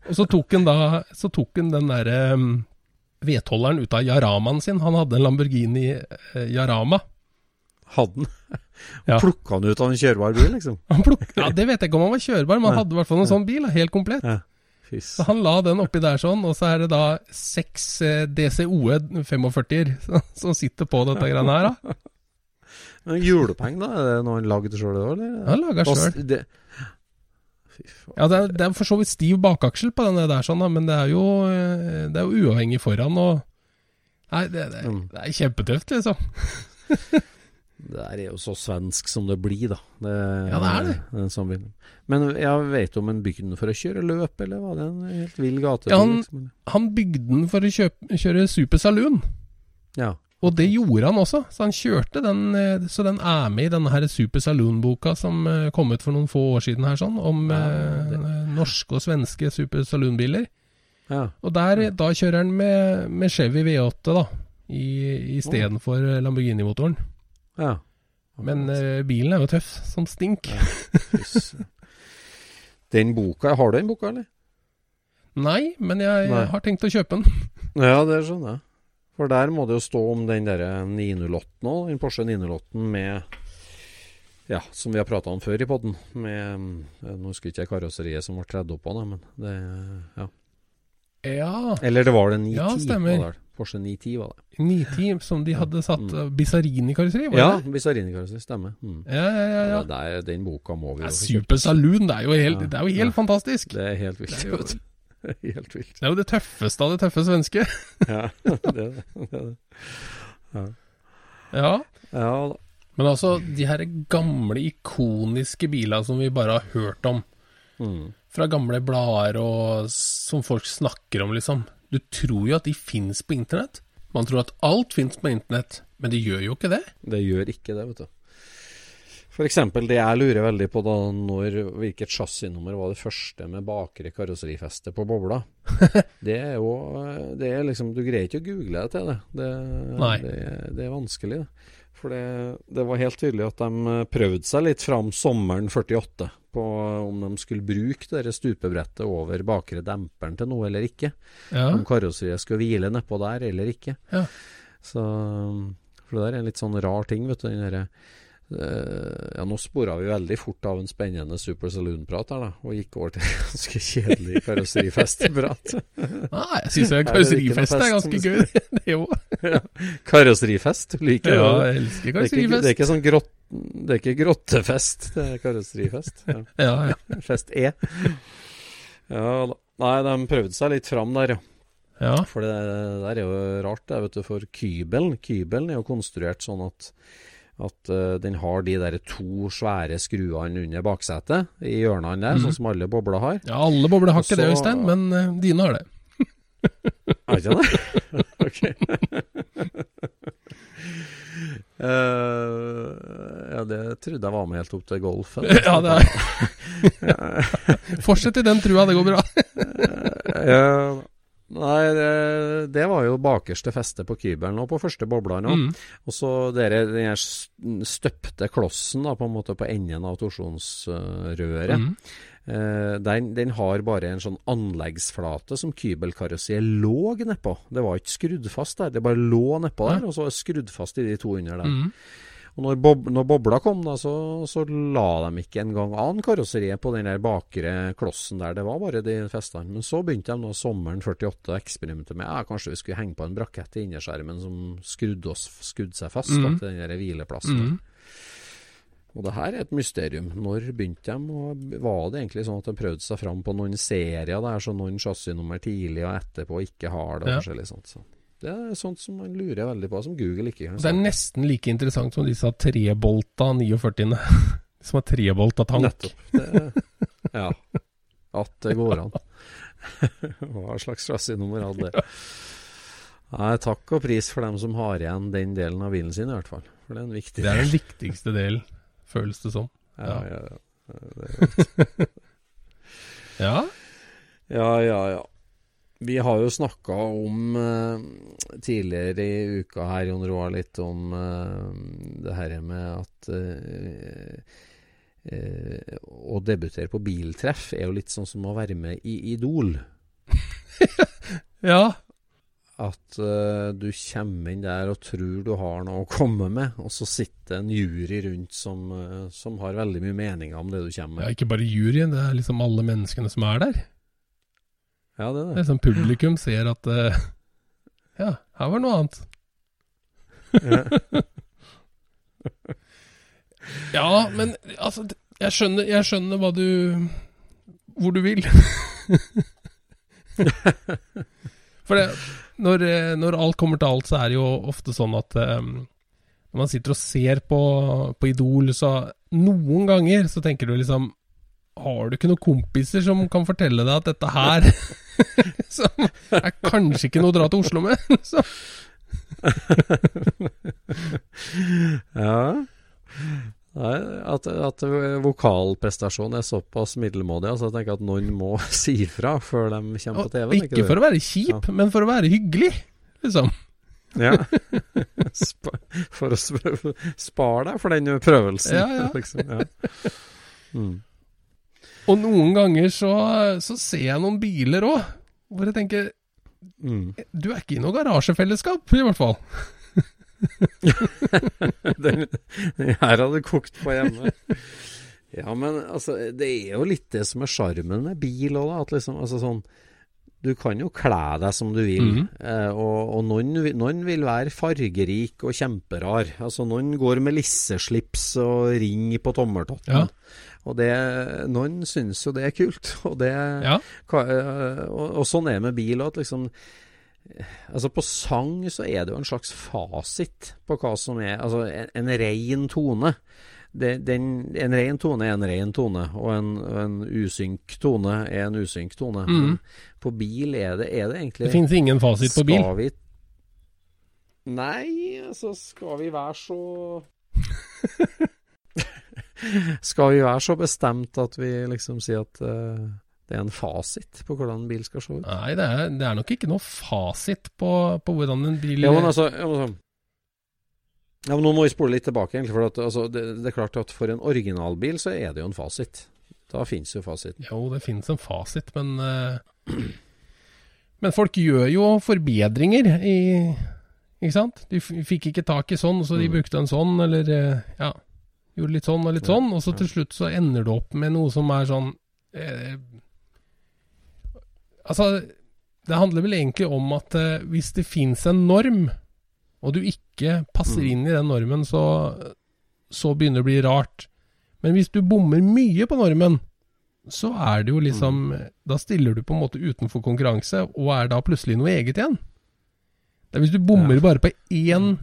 Og så tok han da Så tok han den derre um, vedholderen ut av Yaramaen sin. Han hadde en Lamborghini eh, Yarama. Hadde han? (laughs) Ja. Plukka han ut av en kjørbar bil, liksom? Han pluk (laughs) ja, Det vet jeg ikke om han var kjørbar, men han hadde i hvert fall en sånn bil, helt komplett. Ja. Så han la den oppi der sånn, og så er det da seks eh, DCOE 45-er (laughs) som- sitter på dette greiene her, da. (laughs) Men Julepeng, da? Er det noe han lagde sjøl, òg, eller? Han laga sjøl. det- Ja, det er, det er for så vidt stiv bakaksel på den der, sånn, da, men det er jo, eh, det er jo uavhengig foran. og Nei, det, det, Mm. det er kjempetøft, liksom. (laughs) Det er jo så svensk som det blir, da. Det, Ja, det er det. Den, sånn. Men jeg vet om en bygde den for å kjøre løp, eller var det en helt vill gate? Ja, han- liksom? Han bygde den for å kjøpe, kjøre Super Saloon, ja. og det gjorde han også. Så han kjørte den, eh, så den er med i denne her Super Saloon-boka som eh, kom ut for noen få år siden her, sånn, om Ja, eh, det- norske og svenske Super Saloon-biler. ja. Og der, da kjører han med, med Chevy V8, da, i- istedenfor for Lamborghini-motoren. Ja. Men uh, bilen er jo tøff som stink. Ja, Den boka, har du den boka, eller? Nei, men jeg Nei. har tenkt å kjøpe den. Ja, det skjønner jeg. For der må det jo stå om den derre 908 nå, den Porsche 908 med Ja, som vi har prata om før i podden. Med Nå husker jeg ikke karosseriet som ble tredd opp på men det Ja. Ja. Eller det var det 910. Ja, stemmer. Porsche 910 var det. 910, som de hadde satt Mm. uh, Bizarini-karosseri, Ja? Bizarini-karosseri, stemmer. Mm. Ja, ja, ja. ja. Det er, den boka må vi jo Super Saloon, det er jo helt, det er jo helt fantastisk. Det er helt vilt. Det er jo- (laughs) helt vilt. Det er jo det tøffeste av det tøffe svenske. (laughs) Ja, det er det. det, er det. Ja. Ja. Men altså, de her gamle, ikoniske bilene som vi bare har hørt om, Mm. Fra gamle blader og som folk snakker om, liksom. Du tror jo at de fins på internett. Man tror at alt fins på internett, men det gjør jo ikke det. Det gjør ikke det, vet du. Eksempel det jeg lurer veldig på da, når hvilket chassisnummer var det første med bakre karosserifeste på bobla. (laughs) Det er jo det er liksom, Du greier ikke å google deg til det. Det, det, det er vanskelig. det. For det, det var helt tydelig at de prøvde seg litt fram sommeren 48 på om de skulle bruke det der stupebrettet over bakre demperen til noe eller ikke. Ja. Om karosseriet skulle hvile nedpå der eller ikke. Ja. Så For det der er en litt sånn rar ting, vet du. Den eh, ja, nå spora vi veldig fort av en spennende Super Saloon-prat her, da, og gikk over til (laughs) ganske kjedelig karosserifest-prat. (laughs) Nei, jeg syns Er karosserifest er ganske gøy. (laughs) Det òg. karosserifest, du liker Ja, det? jeg elsker Det er, ikke, det er karosserifest. ikke sånn grott, det er ikke grottefest, det er karosserifest. Ja. Ja, ja. Fest E. Ja da. Nei, de prøvde seg litt fram der, ja. ja. For det der er jo rart, det, vet du. For kybelen Kybelen er jo konstruert sånn at at uh, den har de der to svære skruene under baksetet i hjørnene der, mm. sånn som alle bobler har. Ja, alle bobler har ikke det, Øystein, men uh, dine har det. (laughs) Har ikke det? (laughs) ok. Uh, (laughs) ja, det trodde jeg var med helt opp til golfen. Ja, det er Fortsett i den trua, det går bra. Eh, nei, det, det var jo bakerste festet på kybelen og på første bobla nå. Mm. Og så dere, den støpte klossen da, på en måte på enden av torsjonsrøret. Mm. Eh, den, den har bare en sånn anleggsflate som kybelkarosseriet lå nedpå. Det var ikke skrudd fast der, det bare lå nedpå der, og så skrudd fast i de to under der. Mm. Og når, bob, når bobla kom, da, så, så la de ikke engang an karosseriet på den der bakre klossen der. Det var bare de festene. Men så begynte de da sommeren 48 å eksperimentere med ja, kanskje vi skulle henge på en brakett i innerskjermen som skrudde, oss, skrudde seg fast da, Mhm. til den der hvileplassen. Mm. Og det her er et mysterium. Når begynte de? Og var det egentlig sånn at de prøvde seg fram på noen serier der, så noen chassisnummer tidlig og etterpå ikke har det? Ja. forskjellig sånt. Så det er sånt som man lurer veldig på, som Google ikke gjør. Det er nesten like interessant som disse trebolta 49-ene. (laughs) Som har trebolta tank. Nettopp. Det, ja. At det går an. (laughs) Hva slags chassinummer hadde det? Nei, takk og pris for dem som har igjen den delen av bilen sin, i hvert fall. For det er en viktig Det er den viktigste delen, føles det som. Ja, ja, ja. Ja. (laughs) ja, ja, ja. Vi har jo snakka om eh, tidligere i uka her, Jon Roar, litt om eh, det her med at eh, eh, Å debutere på biltreff er jo litt sånn som å være med i Idol. (laughs) Ja. at uh, du kommer inn der og tror du har noe å komme med, og så sitter en jury rundt som, uh, som har veldig mye meninger om det du kommer med. Ja, ikke bare juryen, det er liksom alle menneskene som er der. Ja, det er det. Det er sånn publikum ser at uh, Ja, her var noe annet. Ja. (laughs) ja, men altså jeg skjønner, jeg skjønner hva du Hvor du vil. (laughs) For det, når, når, alt kommer til alt, så er det jo ofte sånn at um, når man sitter og ser på, på, Idol, så noen ganger så tenker du liksom Har du ikke noen kompiser som kan fortelle deg at dette her (laughs) som er kanskje ikke noe å dra til Oslo med? (laughs) så. (laughs) ja. Nei, at, at vokalprestasjonen er såpass middelmådig. Altså jeg tenker at noen må si fra før de kommer på TV. Ikke, ikke for å være kjip, ja. men for å være hyggelig, liksom. Ja. for å spare deg for den prøvelsen. Ja, ja. liksom. ja. Mm. Og noen ganger så, så, ser jeg noen biler òg, hvor jeg tenker mm. Du er ikke i noe garasjefellesskap, i hvert fall. den, (laughs) den, her hadde kokt på hjemme. Ja, men altså, det er jo litt det som er sjarmen med bil òg. At liksom, altså sånn Du kan jo kle deg som du vil, mm. eh, og, og noen, noen, vil være fargerik og kjemperar. Altså, noen går med lisseslips og ring på tommeltotten. Ja. Og det, noen synes jo det er kult. (laughs) Og, det, ja. Eh, og, og sånn er det med bil òg. Liksom, Altså På sang så er det jo en slags fasit på hva som er Altså en, en ren tone. Det, den, en ren tone er en ren tone, og en, en usynk tone er en usynk tone. Mm. På bil er det, er det egentlig Det finnes ingen fasit på bil? Vi, nei, altså skal vi være så (laughs) (laughs) Skal vi være så bestemt at vi liksom sier at uh, det er en fasit på hvordan en bil skal se ut? Nei, det er, det er nok ikke noe fasit på, på, hvordan en bil Ja, men altså, altså- ja, men Nå må vi spole litt tilbake, egentlig. For at, altså, det, det, er klart at for en originalbil så er det jo en fasit. Da finnes jo fasiten. Jo, det finnes en fasit, men uh, (clears throat) Men folk gjør jo forbedringer i Ikke sant? De fikk ikke tak i sånn, så de mm. brukte en sånn, eller uh, Ja. Gjorde litt sånn og litt sånn, og så til slutt så ender det opp med noe som er sånn eh, Altså, det handler vel egentlig om at eh, hvis det fins en norm, og du ikke passer mm. inn i den normen, så, så begynner det å bli rart. Men hvis du bommer mye på normen, så er det jo liksom mm. Da stiller du på en måte utenfor konkurranse, og er da plutselig noe eget igjen. Det er hvis du bommer bare på én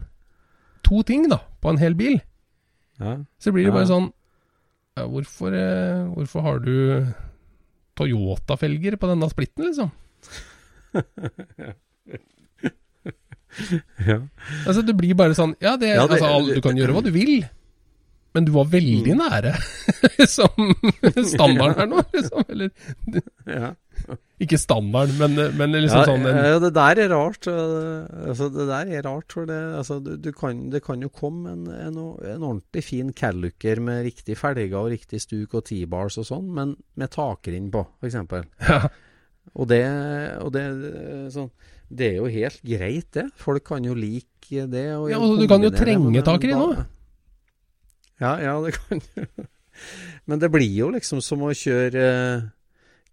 To ting, da, på en hel bil, ja. så blir det bare sånn ja, hvorfor, eh, hvorfor har du Toyota-felger på denne splitten, liksom. (laughs) ja. Altså, det blir bare sånn Ja, det, ja, det altså, du kan gjøre hva du vil, men du var veldig mm. nære (laughs) som standarden her nå, liksom. Eller ja. (laughs) Ikke standard, men, men liksom ja, sånn en... Ja, det der er rart. Altså, det der er rart, for det, altså, du, du kan, det kan jo komme en, en, en ordentlig fin Calluker med riktig felger og riktig stuk og T-bars og sånn, men med takrinn på, f.eks. (laughs) Ja. Og, det, og det, sånn, det er jo helt greit, det. Folk kan jo like det. Og ja, og du kan jo trenge takrinn òg. Ja, ja, det kan du. (laughs) Men det blir jo liksom som å kjøre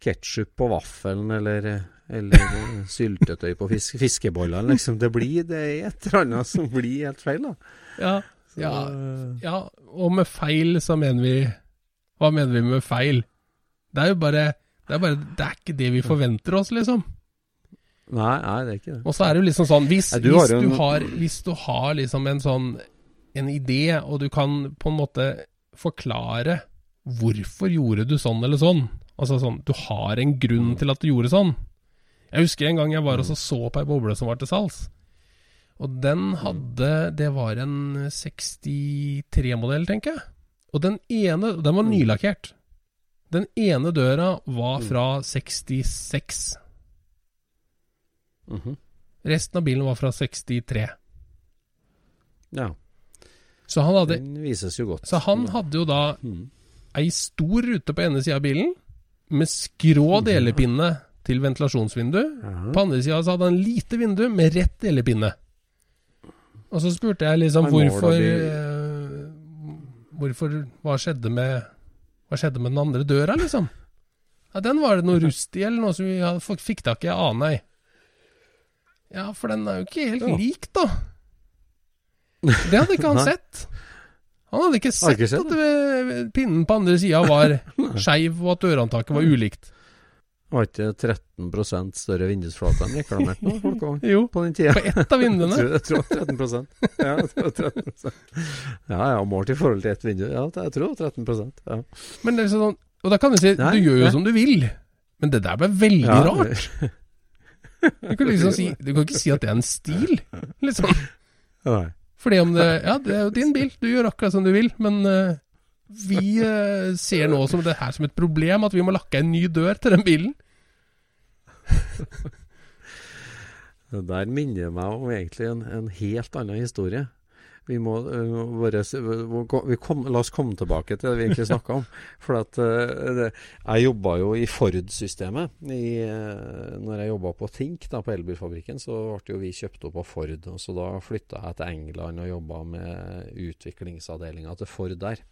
ketsjup på vaffelen eller, eller (laughs) syltetøy på fisk, fiskebollene, liksom. Det blir det er et eller annet som blir helt feil, da. Ja, så, ja, ja, og med feil så mener vi Hva mener vi med feil? Det er jo bare det er, bare, det er ikke det vi forventer oss, liksom. Nei, nei, det er ikke det. Og så er det jo liksom sånn Hvis, nei, du, hvis, du, har, hvis du har liksom en sånn en idé, og du kan på en måte forklare hvorfor gjorde du sånn eller sånn, Altså sånn, du har en grunn mm. til at du gjorde sånn. Jeg husker en gang jeg var og mm. så på ei boble som var til salgs. Og den mm. hadde Det var en 63-modell, tenker jeg. Og den ene Den var nylakkert. Den ene døra var fra 66. Mm -hmm. Resten av bilen var fra 63. Ja. Så han hadde Den vises jo godt. Så han hadde jo da mm. ei stor rute på ene sida av bilen, med skrå delepinne til ventilasjonsvindu. På andre sida hadde han lite vindu med rett delepinne. Og så spurte jeg liksom hvorfor eh, Hvorfor Hva skjedde med Hva skjedde med den andre døra, liksom? Ja, Den var det noe rust i, eller noe som vi fikk tak i. Jeg aner ei. Ja, for den er jo ikke helt lik, da. Det hadde ikke han sett. Han hadde ikke sett, ikke sett at det, pinnen på andre sida var (laughs) skeiv, og at dørhåndtaket var ulikt. Var ikke 13 større vindusflate enn reklamert nå? folk også? Jo, På den tida. på ett av (laughs) Jeg vinduene. tror, jeg tror 13 Ja, jeg tror 13 Ja, ja, målt i forhold til ett vindu. Ja, jeg tror det var 13 ja. Men det er sånn Og da kan du si Nei, du gjør jo som du vil. Men det der ble veldig ja, rart. (laughs) Du kan liksom si Du kan ikke si at det er en stil, liksom. Nei. Fordi om det Ja, det er jo din bil, du gjør akkurat som du vil, men eh, vi eh, ser nå som det her som et problem at vi må lakke en ny dør til den bilen. Det der minner meg om egentlig en, en helt annen historie. Vi må uh, bare vi kom, La oss komme tilbake til det vi egentlig snakka om. (laughs) For at uh, det, Jeg jobba jo i Ford-systemet. Øh, når jeg jobba på Tink, da, på elbilfabrikken, så ble jo vi kjøpt opp av Ford. Og så da flytta jeg til England og jobba med utviklingsavdelinga til Ford der.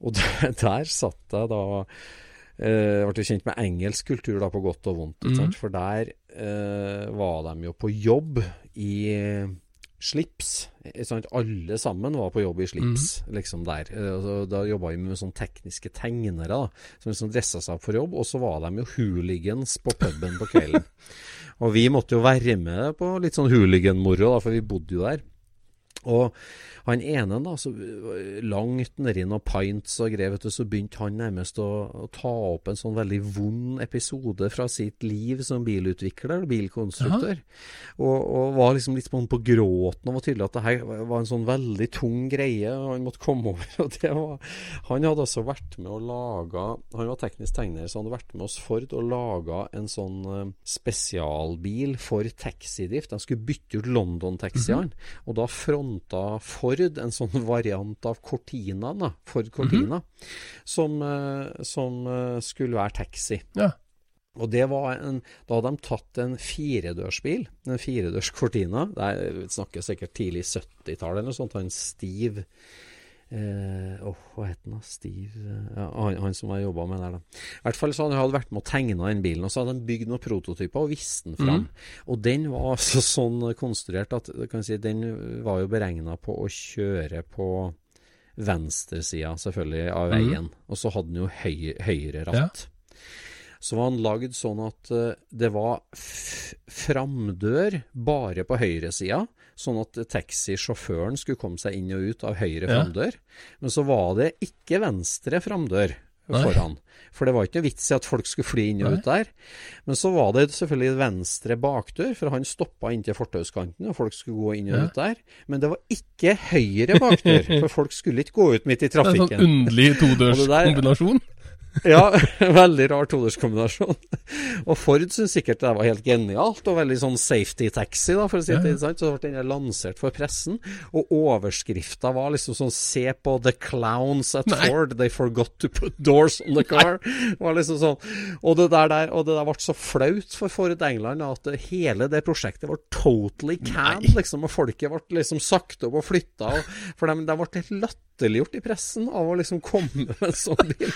Og (laughs) der, der satt jeg da jeg ble kjent med engelsk kultur da på godt og vondt. Mhm. For der eh, var de jo på jobb i eh, slips. Sant? Alle sammen var på jobb i slips, liksom der. Eh, og så da jobba vi med sånne tekniske tegnere da, som liksom dressa seg opp for jobb. Og så var de jo hooligans på puben på kvelden. (laughs) og vi måtte jo være med på litt sånn hooligan-moro, for vi bodde jo der. Og han ene, da, så langt nedi noen pints og greier, vet du, så begynte han nærmest å, å ta opp en sånn veldig vond episode fra sitt liv som bilutvikler, og bilkonstruktør. Og, og var liksom litt sånn på gråten og var tydelig at det her var en sånn veldig tung greie og han måtte komme over. (laughs) og det var, Han hadde altså vært med å laga Han var teknisk tegner, så han hadde vært med oss Ford og laga en sånn eh, spesialbil for taxidrift. De skulle bytte ut London-taxiene. Og da fronta Ford en sånn (laughs) variant av Cortina, da, Ford Cortina, som, -hmm. som som, skulle være taxi. Ja. Og det var en, Da hadde de tatt en firedørsbil, en firedørs Cortina. Det er, vi snakker sikkert tidlig 70-tall eller noe sånt. Han Steve eh, oh, hva het han? Steve eh, ja, han, han som jeg jobba med der, da. I hvert fall så hadde han vært med og tegna den bilen, og så hadde han bygd noen prototyper og vist den fram. Og den var altså sånn konstruert at kan si, den var jo beregna på å kjøre på venstresida, selvfølgelig, av veien. Og så hadde den jo høy, høyre ratt. Så var han lagd sånn at eh, det var framdør bare på høyresida, sånn at taxisjåføren skulle komme seg inn og ut av høyre Ja. framdør. Men så var det ikke venstre framdør foran. For det var ikke noe vits i at folk skulle fly inn og ut der. Men så var det selvfølgelig venstre bakdør, for han stoppa inntil fortauskanten, og folk skulle gå inn og ut der. Men det var ikke høyre bakdør, (laughs) for folk skulle ikke gå ut midt i trafikken. Det er en sånn underlig (laughs) todørskombinasjon. (laughs) Ja, veldig rar toderskombinasjon. Og Ford syntes sikkert det var helt genialt, og veldig sånn safety taxi, da, for å si det ja. sant? Så ble den lansert for pressen, og overskrifta var liksom sånn Se på the clowns at Nei. Ford, they forgot to put doors on the car. var liksom sånn. Og det der, der, og det der ble så flaut for Ford England at hele det prosjektet var totally canned, liksom, og folket ble liksom sagt opp og flytta, og, for de, de ble helt latterliggjort i pressen av å liksom komme med en sånn bil.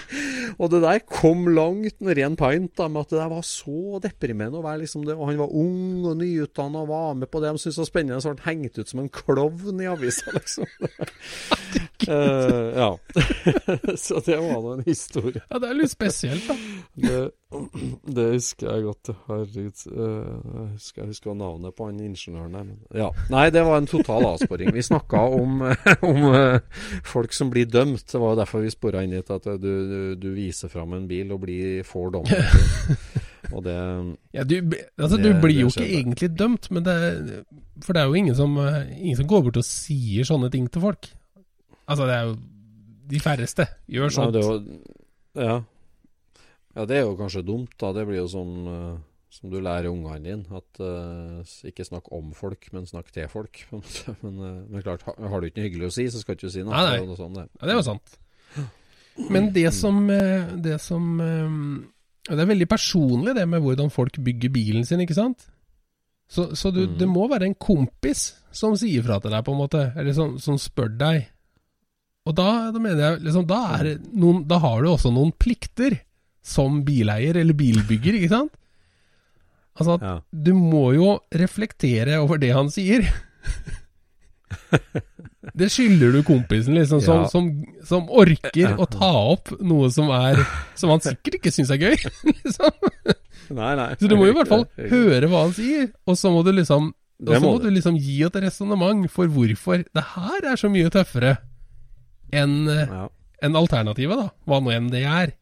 Og det der kom langt en ren en pint, da, med at det der var så deprimerende å være liksom det. Og han var ung og nyutdanna og var med på det de syntes var spennende, så ble han hengt ut som en klovn i avisa, liksom. (laughs) uh, ja. (laughs) så det var nå en historie. Ja, det er litt spesielt, da. Det, det husker jeg godt. Herregud. Uh, jeg, husker, jeg husker navnet på han ingeniøren der. Men, ja. Nei, det var en total avsporing. Vi snakka om, (laughs) om eh, folk som blir dømt. Det var jo derfor vi spora inn hit at du, du, du viser fram en bil og blir, får dommen. (laughs) Og det Ja, du, altså, du Det- blir jo ikke egentlig dømt, men det, for det er jo ingen som, ingen som går bort og sier sånne ting til folk. Altså, det er jo de færreste gjør ja, det, er jo, ja. ja, det er jo kanskje dumt, da. Det blir jo sånn eh, som du lærer ungene dine. At uh, ikke snakk om folk, men snakk til folk. på en måte. Men, eh, men klart, har, du ikke noe hyggelig å si, så skal du ikke si noe. Nei, nei. Sånt, det. Ja, det jo sant. Men det som, eh, det som Det er veldig personlig det med hvordan folk bygger bilen sin, ikke sant? Så, så du, mm. det må være en kompis som sier fra til deg, på en måte, eller som, som spør deg. Og da, da mener jeg liksom, da, noen, da, har du også noen plikter som bileier eller bilbygger, ikke sant? Altså ja. du må jo reflektere over det han sier. (laughs) Det skylder du kompisen, liksom, som, ja. som, som, orker å ta opp noe som er Som han sikkert ikke syns er gøy. (laughs) liksom. Nei, nei. Så du må jo i hvert fall høre hva han sier, og så må du liksom og så må du liksom gi et resonnement for hvorfor det her er så mye tøffere enn ja. en alternativet, da. Hva nå enn det er.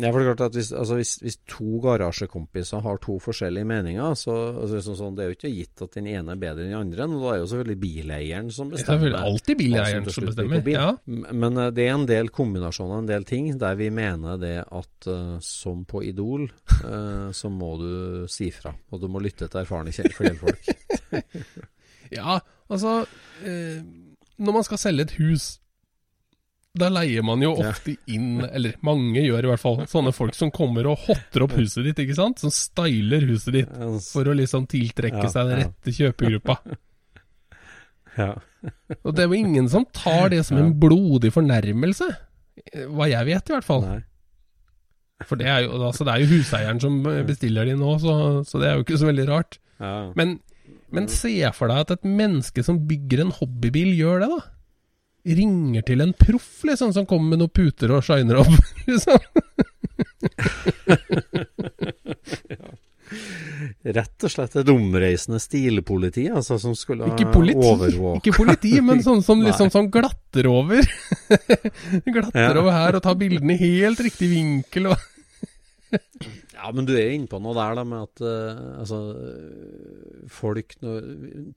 Ja, for Det er klart at hvis, altså hvis, hvis to garasjekompiser har to forskjellige meninger, så altså liksom sånn, det er jo ikke gitt at den ene er bedre enn den andre. Og da er jo selvfølgelig bileieren som bestemmer. Det er alltid bileieren som, som bestemmer. Ja. Men uh, det er en del kombinasjoner, en del ting, der vi mener det at uh, som på Idol, uh, så må du si fra. Og du må lytte til erfarne fjellfolk. (laughs) ja, altså Når man skal selge et hus da leier man jo ofte inn, eller mange gjør i hvert fall, sånne folk som kommer og hotter opp huset ditt, ikke sant? Som styler huset ditt for å liksom tiltrekke seg den rette kjøpegruppa. (laughs) Ja. og det er jo ingen som tar det som en blodig fornærmelse, hva jeg vet i hvert fall. Nei. For det er, jo, altså det er jo huseieren som bestiller de nå, så, så, det er jo ikke så veldig rart. Ja. Men, men se for deg at et menneske som bygger en hobbybil, gjør det, da ringer til en proff, liksom, som kommer med noen puter og shiner opp, (laughs) liksom. ja. Rett og slett et omreisende stilpoliti, altså, som skulle ikke politi, overvåke Ikke politi, men (laughs) sånn som liksom sånn glatter over. (laughs) glatter ja. over her og tar bildene i helt riktig vinkel og ja, men du er inne på noe der da, med at uh, altså, folk no,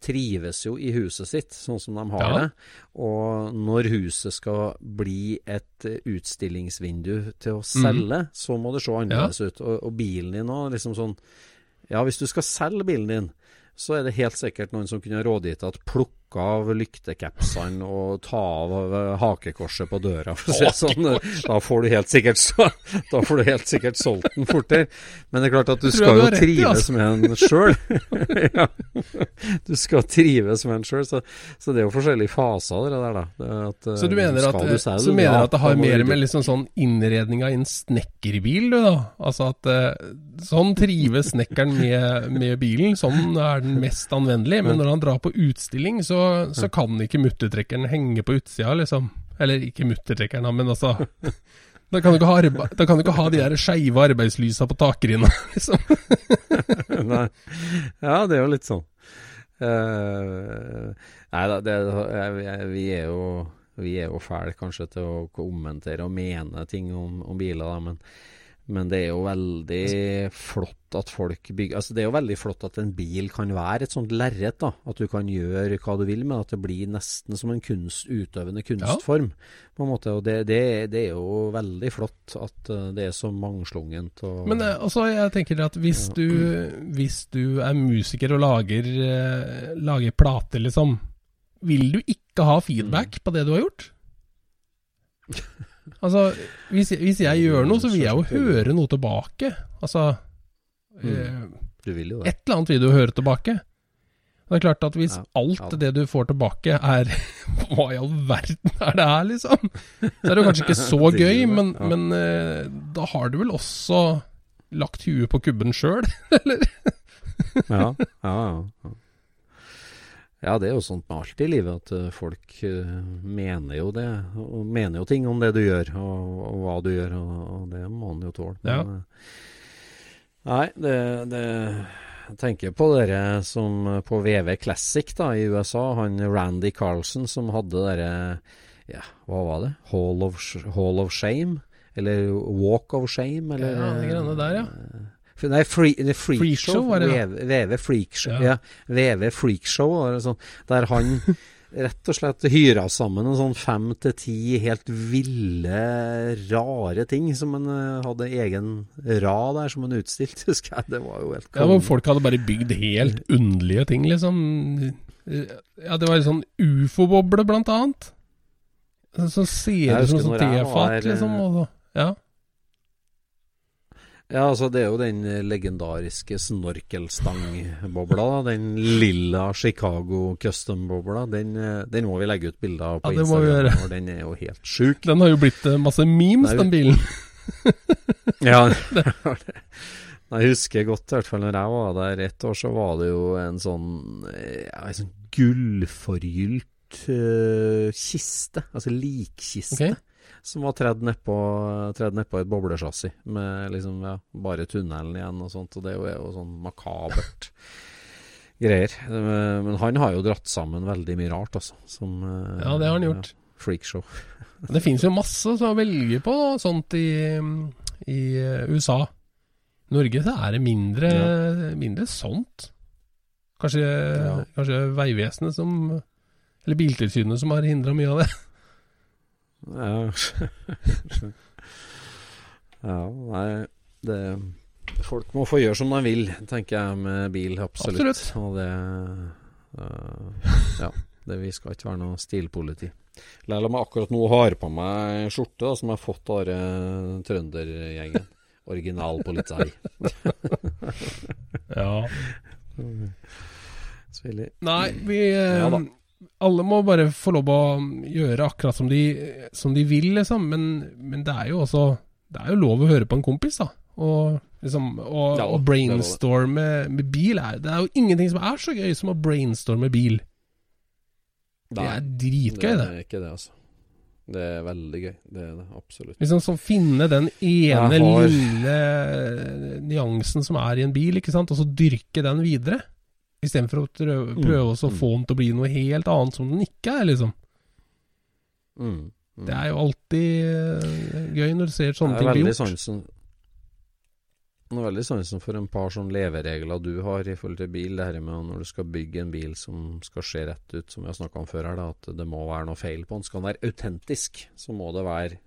trives jo i huset sitt sånn som de har ja. det. Og når huset skal bli et utstillingsvindu til å selge, mm. så må det se annerledes ja. ut. Og, og, bilen din òg, liksom sånn Ja, hvis du skal selge bilen din, så er det helt sikkert noen som kunne rådgitt at plukk av lyktekapsene og ta av hakekorset på døra. Sånn. Da får du helt sikkert (laughs) Da får du helt sikkert solgt den fortere. Men det er klart at du skal jo trives altså. med den sjøl. (laughs) ja. Du skal trives med den sjøl, så, så, det er jo forskjellige faser det der, da. At, så du mener at, du selv, så mener ja, at det har mer med liksom sånn innredninga i en snekkerbil, du da? Altså at uh, sånn trives snekkeren med, med bilen, sånn er den mest anvendelig. Men når han drar på utstilling, så så, kan ikke muttertrekkeren henge på utsida, liksom. Eller ikke muttertrekkeren, men altså (laughs) Da kan du ikke ha, da kan du ikke ha de der skeive arbeidslysa på takrinna, (laughs) liksom. (laughs) nei. Ja, det er jo litt sånn. Uh, nei da, det, vi er jo vi er jo fæle kanskje til å kommentere og mene ting om, om biler, da, men men det er jo veldig flott at folk bygger Altså Det er jo veldig flott at en bil kan være et sånt lerret. da At du kan gjøre hva du vil med at det blir nesten som en kunst, utøvende kunstform. Ja. på en måte Og det, det, det, er jo veldig flott at eh, det er så mangslungent. Og, Men eh, altså, jeg tenker at hvis du, hvis du er musiker og lager, eh, lager plater, liksom, vil du ikke ha feedback mm. på det du har gjort? (laughs) Altså, hvis, hvis, jeg gjør noe, så vil jeg jo høre noe tilbake. Altså mm. eh, Et eller annet vil du høre tilbake. Det er klart at hvis ja, alt ja. det du får tilbake er (laughs) Hva i all verden er det her, liksom? Så er det kanskje ikke så (laughs) gøy, men, men eh, da har du vel også lagt huet på kubben sjøl, (laughs) eller? ja, ja, ja. Ja, det er jo sånt med alt i livet, at uh, folk uh, mener jo det. Og mener jo ting om det du gjør, og, og hva du gjør, og, og det må en jo tåle. Ja. uh, nei, det, det Jeg tenker på dere som på VV Classic da, i USA. Han Randy Carlson som hadde dere Ja, hva var det? Hall of, Hall of Shame? Eller Walk of Shame? Eller, ja, de greiene der, ja. Nei, free, det freak, freak show, var det, ja. VV Freakshow. Ja. ja. VV Freakshow, sånn, der han (laughs) rett og slett hyra sammen en sånn fem til ti helt ville, rare ting som han uh, hadde egen rad der som han utstilte, (laughs) husker jeg. Det var jo helt Ja, men folk hadde bare bygd helt underlige ting, liksom. Ja, det var en sånn ufo-boble, blant annet. Som ser ut som sånn tefat, liksom. Og, ja. Ja, altså det er jo den legendariske snorkelstangbobla. Den lilla Chicago custom-bobla. Den, den, må vi legge ut bilder av på ja, Instagram. For den er jo helt sjuk. Den har jo blitt eh, masse memes, den bilen. (laughs) ja, det har det. Jeg husker godt, i hvert fall når jeg var der ett år, så var det jo en sånn, ja, en sånn gullforgylt uh, kiste. Altså likkiste. Okay som var tredd nedpå ned et boblesjassi med liksom, ja, bare tunnelen igjen og sånt. Og det er jo sånn makabert (laughs) greier. Men han har jo dratt sammen veldig mye rart, altså. Som Ja, det har han gjort. Ja, freakshow. (laughs) det finnes jo masse som velger på sånt i, i USA. Norge så er det mindre, ja. mindre sånt. Kanskje, ja. kanskje Vegvesenet som Eller Biltilsynet som har hindra mye av det. (laughs) Ja, (laughs) ja nei, det Folk må få gjøre som de vil, tenker jeg med bil, absolutt. absolutt. Og det uh, Ja. Det, vi skal ikke være noe stilpoliti. Selv om jeg akkurat nå har på meg skjorte da, som jeg har fått av uh, trøndergjengen. Original politi. ja. Nei, vi uh, ja, alle må bare få lov å gjøre akkurat som de, som de vil, liksom. Men, men, det er jo også Det er jo lov å høre på en kompis, da. Og, liksom, Å ja, brainstorme med bil er Det er jo ingenting som er så gøy som å brainstorme bil. Det er dritgøy, det. Det er ikke det, altså. Det er veldig gøy. Det er det absolutt. Liksom så Finne den ene har... lille nyansen som er i en bil, ikke sant, og så dyrke den videre. Istedenfor å prøve, mm. prøve å få den til å bli noe helt annet som den ikke er, liksom. Mm. Mm. Det er jo alltid uh, gøy når du ser sånne ting bli gjort. Sansen, veldig sansen for en par sånne leveregler du har i forhold til bil. Det her med når du skal bygge en bil som skal se rett ut, som vi har snakka om før her, da, at det må være noe feil på den. Skal den være autentisk, så må det være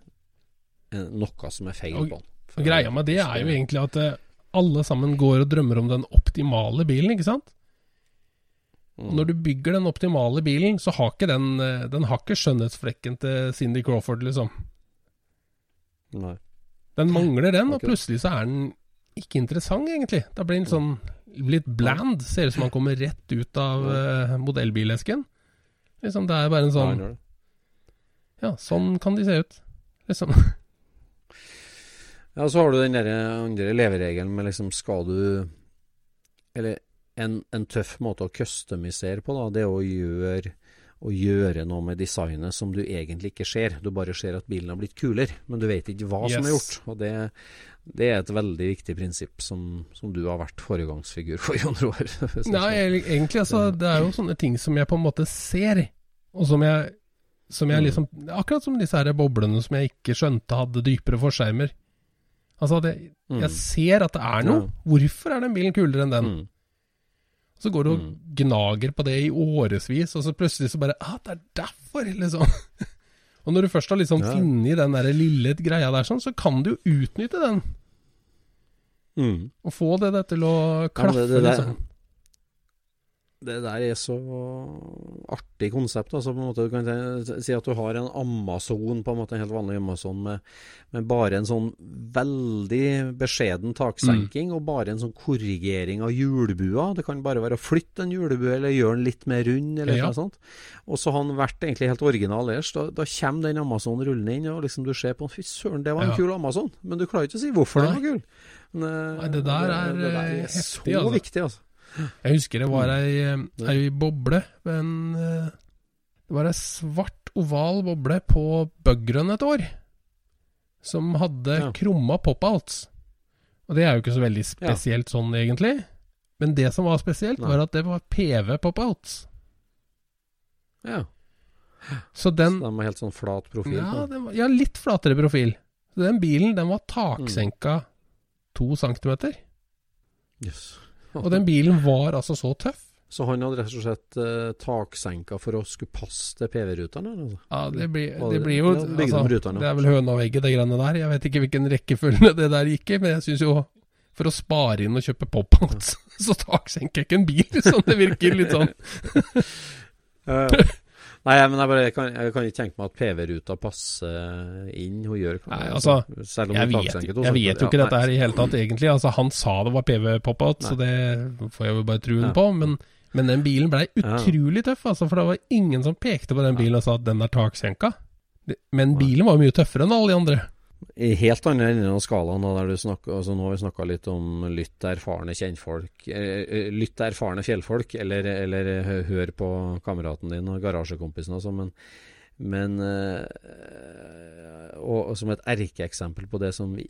eh, noe som er feil og, på den. Greia med det er jo egentlig at uh, alle sammen går og drømmer om den optimale bilen, ikke sant? Mm. Når du bygger den optimale bilen, så har ikke den eh, Den har ikke skjønnhetsflekken til Cindy Crawford, liksom. Nei. Den mangler den, og plutselig så er den ikke interessant, egentlig. Da blir den sånn litt bland. Ser ut som han kommer rett ut av uh, modellbilesken. Liksom, det er bare en sånn Ja, sånn kan de se ut. Liksom. Ja, så har du den der andre leveregelen med liksom Skal du Eller en, en, tøff måte å customisere på, da, det er å gjøre, å gjøre noe med designet som du egentlig ikke ser. Du bare ser at bilen har blitt kulere, men du vet ikke hva yes. som er gjort. Og det, det, er et veldig viktig prinsipp som, som du har vært foregangsfigur for, (laughs) Jon Roar. Nei, egentlig altså, det er jo sånne ting som jeg på en måte ser, og som jeg, som jeg mm. liksom Akkurat som disse her boblene som jeg ikke skjønte hadde dypere forskjermer. Altså, det, jeg mm. ser at det er noe. Hvorfor er den bilen kulere enn den? Så går du og mm. gnager på det i årevis, og så plutselig så bare ah, det er derfor, liksom. (laughs) og når du først har liksom ja. funnet den der lille greia der, sånn, så kan du jo utnytte den. Mm. Og få det der til å klaffe, ja, det, det, det, liksom det der er så artig konsept. Altså på en måte Du kan si at du har en Amazon, på en måte en helt vanlig Amazon, med, med bare en sånn veldig beskjeden taksenking mm. og bare en sånn korrigering av hjulbua. Det kan bare være å flytte en hjulbue eller gjøre den litt mer rund, eller ja. noe sånt. Og så har den vært egentlig helt original ellers. Da, da kommer den Amazon rullende inn, og liksom du ser på den Fy søren, det var en ja. kul Amazon. Men du klarer ikke å si hvorfor Nei. den var kul. Men, Nei, det der er, det, det der er heftig, så altså. viktig, altså. Jeg husker det var ei, eh, ei boble men eh, Det var ei svart, oval boble på Buggrun et år, som hadde ja. krumma pop-outs. Og det er jo ikke så veldig spesielt ja. sånn, egentlig. Men det som var spesielt, var at det var PV pop-outs. Ja. Så den Så den var helt sånn flat profil? Ja, var, ja litt flatere profil. Så den bilen, den var taksenka mm. to centimeter. Yes. Og den bilen var altså så tøff. Så han hadde rett og slett uh, taksenka for å skulle passe til PV-rutene? Altså. Ja, det blir, det blir jo altså, ruterne, Det er vel høna og egget, det greiene der. Jeg vet ikke hvilken rekkefølge det der gikk i, men jeg syns jo for å spare inn og kjøpe pop-outs, (laughs) så taksenker jeg ikke en bil. (laughs) Sånn, det virker litt sånn. (laughs) Nei, men jeg, bare, jeg, kan, jeg kan ikke tenke meg at PV-ruta passer inn. Hun gjør Nei, altså, Selv om jeg, vet, jeg vet jo ikke dette her i hele tatt, egentlig. Altså, han sa det var PV-pop-out, så det får jeg jo bare truen ja. på. Men, men, den bilen blei utrolig tøff, altså, for det var ingen som pekte på den bilen og sa at den er taksenka. Men bilen var jo mye tøffere enn alle de andre. I helt andre enden av skalaen, snakker, altså nå har vi snakka litt om lytt erfarne kjennfolk, eh, eh, lytt erfarne fjellfolk, eller, eller hør på kameraten din og garasjekompisen sånn, men, men og, og, som et erkeeksempel på det som vi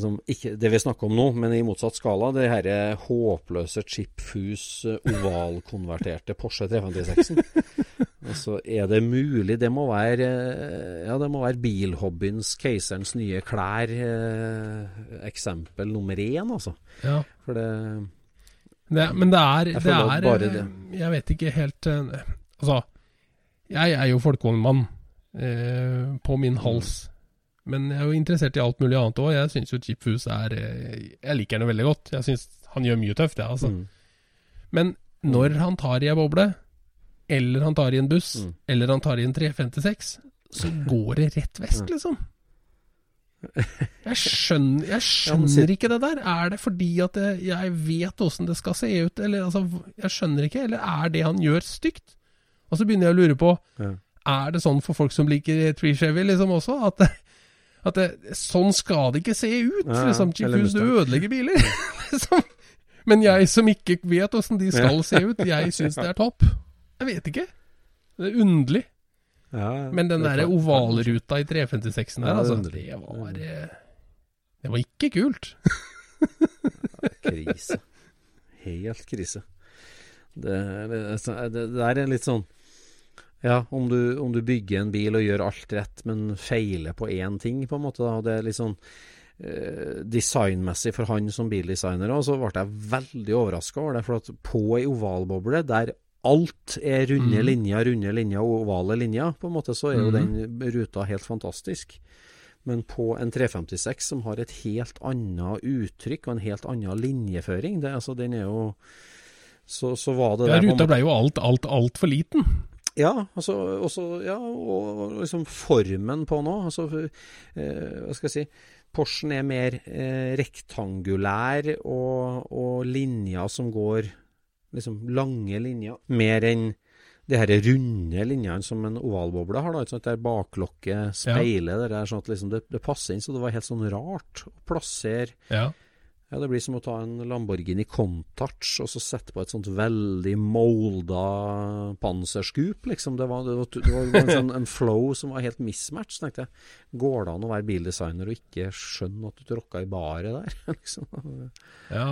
som ikke, det vi snakker om nå, men i motsatt skala, det her håpløse chipfus ovalkonverterte Porsche 356-en. (laughs) altså, er det mulig? Det må være eh, Ja, det må være bilhobbyens, keiserens nye klær, eh, eksempel nummer én, altså. Ja. For det, det Men det er, jeg, det er bare det. jeg vet ikke helt Altså, jeg er jo folkevognmann eh, på min hals. Men jeg er jo interessert i alt mulig annet òg. Jeg syns jo Chip Foose er eh, Jeg liker henne veldig godt. Jeg syns han gjør mye tøft, ja, altså. Mm. Men når han tar i ei boble, eller han tar i en buss, mm. eller han tar i en 356, så går det rett vest, liksom. (laughs) Jeg skjønner, jeg skjønner ikke det der. Er det fordi at jeg, vet åssen det skal se ut, eller altså Jeg skjønner ikke. Eller er det han gjør, stygt? Og så begynner jeg å lure på ja. Er det sånn for folk som liker Tree Chevy, liksom også? At (laughs) at det, sånn skal det ikke se ut. Ja, liksom, Chipus, du ødelegger biler. (laughs) liksom. Men jeg som ikke vet åssen de skal se ut, jeg syns det er topp. Jeg vet ikke. Det er underlig. Ja, Men den derre ovalruta i 356-en der, ja, altså, det var eh, Det var ikke kult. (laughs) krise. Helt krise. Det, det, det, det er litt sånn ja, om du, om du, bygger en bil og gjør alt rett, men feiler på én ting, på en måte. Da. Det er litt sånn eh, designmessig for han som bildesigner, òg, så ble jeg veldig overraska over det. For at på ei ovalboble der alt er runde mm. linjer, runde linjer ovale linjer, på en måte, så er jo mm. den ruta helt fantastisk. Men på en 356 som har et helt annet uttrykk og en helt annen linjeføring, det, altså, den er jo så, så var det ja, Ruta ble jo alt, alt, altfor liten. Ja, altså, også, ja, og liksom formen på nå. Altså, eh, hva skal jeg si Porschen er mer eh, rektangulær, og, og linjer som går liksom lange linjer. Mer enn de her runde linjene som en ovalboble har. da? Der baklokket speiler ja. det der, sånn at liksom det, det, passer inn. Så det var helt sånn rart å plassere ja. Ja, Det blir som å ta en Lamborghini Contouch og så sette på et sånt veldig molda panserskup, liksom. Det var, det var, det var en, sånn, en, flow som var helt mismatch, tenkte jeg. Går det an å være bildesigner og ikke skjønne at du tråkka i baret der? (laughs) liksom. Ja.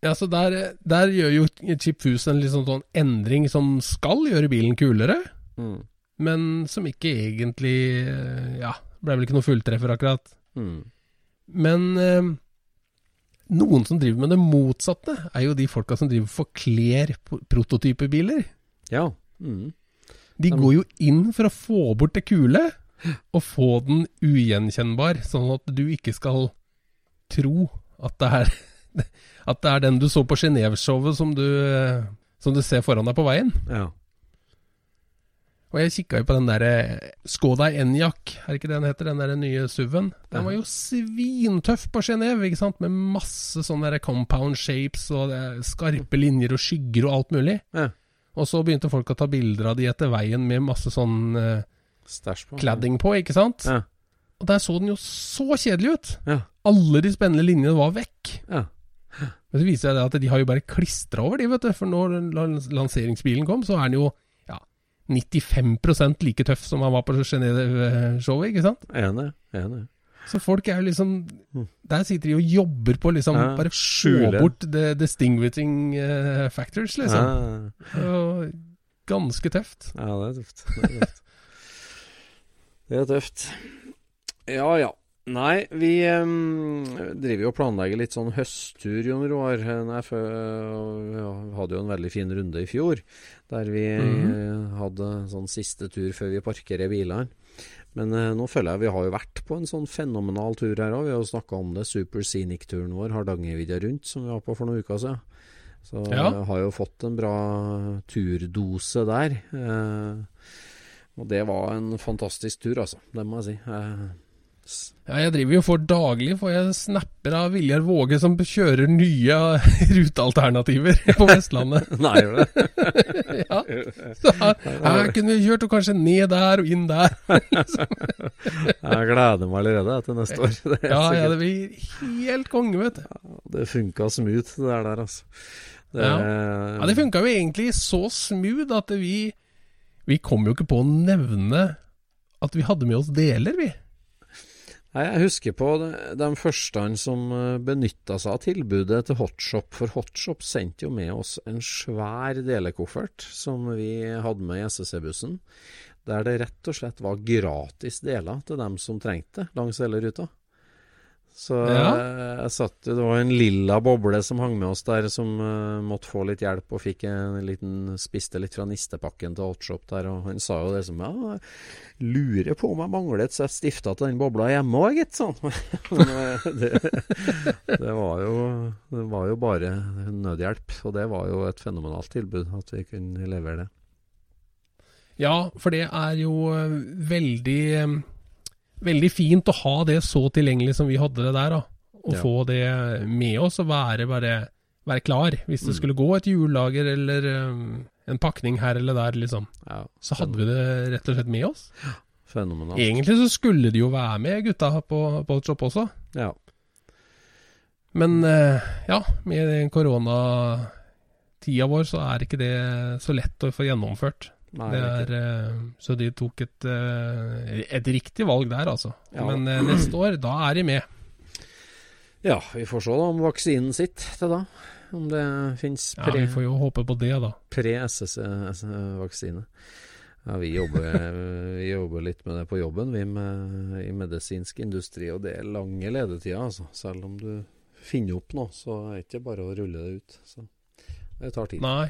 Ja, så der, der gjør jo Chip Fuse en liksom sånn endring som skal gjøre bilen kulere, mm. men som ikke egentlig Ja, ble vel ikke noe fulltreffer, akkurat. Mm. Men eh, noen som driver med det motsatte, er jo de folka som driver forkler prototypebiler. Ja. Mm. De går jo inn for å få bort det kule, og få den ugjenkjennbar, sånn at du ikke skal tro at det er, (laughs) at det er den du så på Genéve-showet som, som, du ser foran deg på veien. Ja. Og jeg kikka jo på den derre Skoda Enjak, er det ikke det den heter? Den der nye SUV-en. Den var jo svintøff på Genéve, ikke sant? Med masse sånne der compound shapes og skarpe linjer og skygger og alt mulig. Ja. Og så begynte folk å ta bilder av de etter veien med masse sånn uh, på. cladding på, ikke sant? Ja. Og der så den jo så kjedelig ut! Ja. Alle de spennende linjene var vekk. Men så viser det at de har jo bare klistra over de, vet du. For når lanseringsbilen kom, så er den jo 95% like tøff som han var på Genéve-showet, ikke sant? Enig. enig. Så folk er jo liksom mm. Der sitter de og jobber på liksom ja, Bare få bort the distinguishing uh, factors, liksom. Ja. Og ganske tøft. Ja, det er tøft. Det er tøft. (laughs) det er tøft. Ja ja. Nei, vi um, driver jo og planlegger litt sånn høsttur, Jon Roar. Vi hadde jo en veldig fin runde i fjor, der vi mm. hadde sånn siste tur før vi parkerer bilene. Men uh, nå føler jeg vi har jo vært på en sånn fenomenal tur her òg. Vi har jo snakka om det. Super Scenic-turen vår, Hardangervidda rundt, som vi var på for noen uker siden. Så ja. jeg har jo fått en bra turdose der. Uh, og det var en fantastisk tur, altså. Det må jeg si. Eh, ja, jeg driver jo for daglig, for jeg snapper av Viljar Våge som kjører nye (laughs) rutealternativer (laughs) på Vestlandet. (laughs) Nei, gjør det? ja. Så her, kunne vi kjørt og kanskje ned der og inn der. jeg gleder meg allerede til neste år. Ja, ja, det blir helt konge, vet du. Det funka smooth, det der, altså. Det, ja. ja, det funka jo egentlig så smooth at vi Vi kom jo ikke på å nevne at vi hadde med oss deler, vi. Jeg husker på de, første første som eh, benytta seg av tilbudet til Hotshop. For Hotshop sendte jo med oss en svær delekoffert som vi hadde med i SSC-bussen. Der det rett og slett var gratis deler til dem som trengte det langs hele ruta. Så ja. jeg satt, Det var en lilla boble som hang med oss der, som uh, måtte få litt hjelp, og fikk en liten spiste litt fra nistepakken til Altshop der. Og han sa jo det som Ja, lurer på om jeg manglet, så jeg stifta til den bobla hjemme òg, gitt. Sånn. (laughs) Det, det, var jo, det var jo bare nødhjelp, og det var jo et fenomenalt tilbud at vi kunne levere det. Ja, for det er jo eh, veldig veldig fint å ha det så tilgjengelig som vi hadde det der. da. Å ja. få det med oss og være, bare, være klar hvis det mm. skulle gå et hjullager eller um, en pakning her eller der, liksom. Ja, så hadde vi det rett og slett med oss. Fenomenalt. Egentlig så skulle de jo være med, gutta på, på Shop også. Ja. Men uh, ja, med koronatida vår så er ikke det så lett å få gjennomført. Nei, er, uh, så de tok et, uh, et, riktig valg der, altså. Ja. Men uh, neste år, da er de med. Ja, vi får se da om vaksinen sitter til da. Om det fins pre... Ja, vi får jo håpe på det, da. Pre-SS-vaksine. Ja, vi jobber, vi jobber, litt med det på jobben, vi med, i medisinsk industri. Og det er lange ledetider, altså. Selv om du finner opp noe, så er det ikke bare å rulle det ut. Så det tar tid. Nei.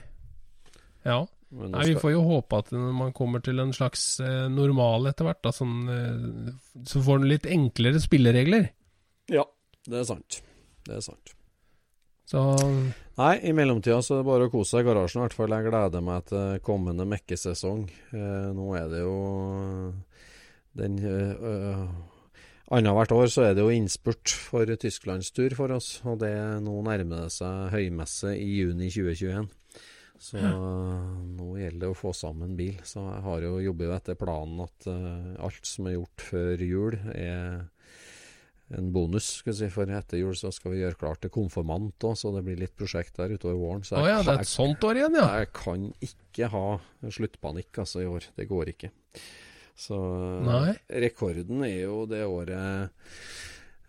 Ja. Nei, Vi får jo håpe at når man kommer til en slags eh, normal etter hvert, da, sånn, eh, så får den litt enklere spilleregler. Ja, det er sant. Det er sant. Så Nei, i mellomtida så er det bare å kose seg i garasjen. I hvert fall jeg gleder meg til kommende mekkesesong. Eh, nå er det jo den øh, Annethvert år så er det jo innspurt for Tysklandstur for oss, og det nå nærmer det seg høymesse i juni 2021. Så nå gjelder det å få sammen bil. Så jeg har jo jobber jo etter planen at uh, alt som er gjort før jul, er en bonus. skal si, For etter jul så skal vi gjøre klart til konfirmant òg, så det blir litt prosjekt der utover våren. Så jeg, oh, ja, det er et sånt år igjen, ja. Jeg kan ikke ha sluttpanikk altså i år. Det går ikke. Så Nei. rekorden er jo det året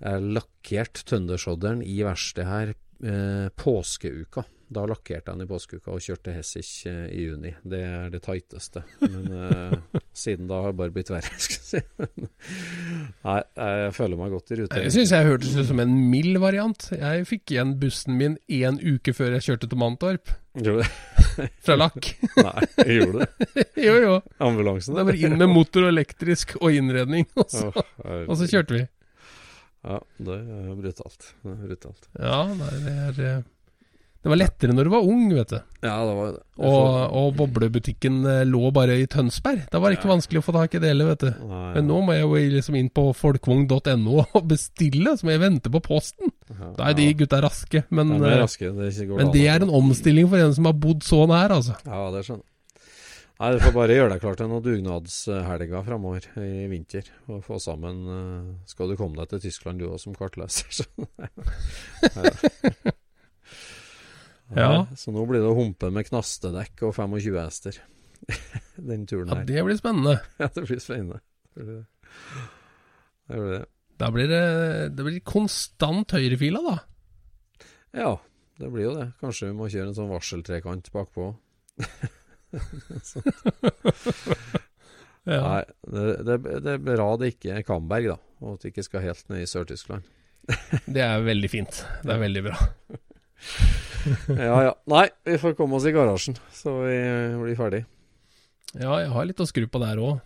jeg lakkerte Tøndersodderen i verkstedet her eh, påskeuka. Da lakkerte han i påskeuka og kjørte Hessich eh, i juni. Det er det tighteste. Men eh, (laughs) siden da har det bare blitt verre, skal jeg si. (laughs) Nei, jeg føler meg godt i rute. Det syns jeg hørtes ut som en mild variant. Jeg fikk igjen bussen min én uke før jeg kjørte til Mantorp. Gjorde det? (laughs) Fra lakk. Nei, jeg gjorde det? jo, jo. Ambulansen? Det var inn med motor og elektrisk og innredning, og så, og så kjørte vi. Ja, det er brutalt. Det er brutalt. Ja, nei, det er eh, det var lettere når du var ung, vet du. Ja, det var det. Og, og boblebutikken eh, lå bare i Tønsberg. Da var det ikke ja. vanskelig å få tak i det heller, vet du. Nei, Men nå må jeg jo liksom inn på folkevogn.no (laughs) og bestille, så må jeg vente på posten. Ja, da er de gutta raske. Men, de er raske. Det, er men det er en omstilling for en som har bodd så nær, altså. Ja, det skjønner jeg. Nei, Du får bare gjøre deg klar til noen dugnadshelger framover i vinter. Og få sammen eh, Skal du komme deg til Tyskland du òg, som kartleser? (laughs) Ja. Så nå blir det å humpe med knastedekk og 25 hester. (laughs) Den turen her. Ja, det blir spennende. (laughs) Ja, det blir spennende. Det blir det. det, blir det. Da blir det, det blir konstant høyrefila, da. Ja, det blir jo det. Kanskje vi må kjøre en sånn varseltrekant bakpå. (laughs) ja. Nei, det, det, er bra det ikke er Kamberg, da. Og at det ikke skal helt ned i Sør-Tyskland. det er veldig fint. Det er veldig bra. (laughs) ja ja. Nei, vi får komme oss i garasjen, så vi blir ferdig. Ja, jeg har litt å skru på der òg.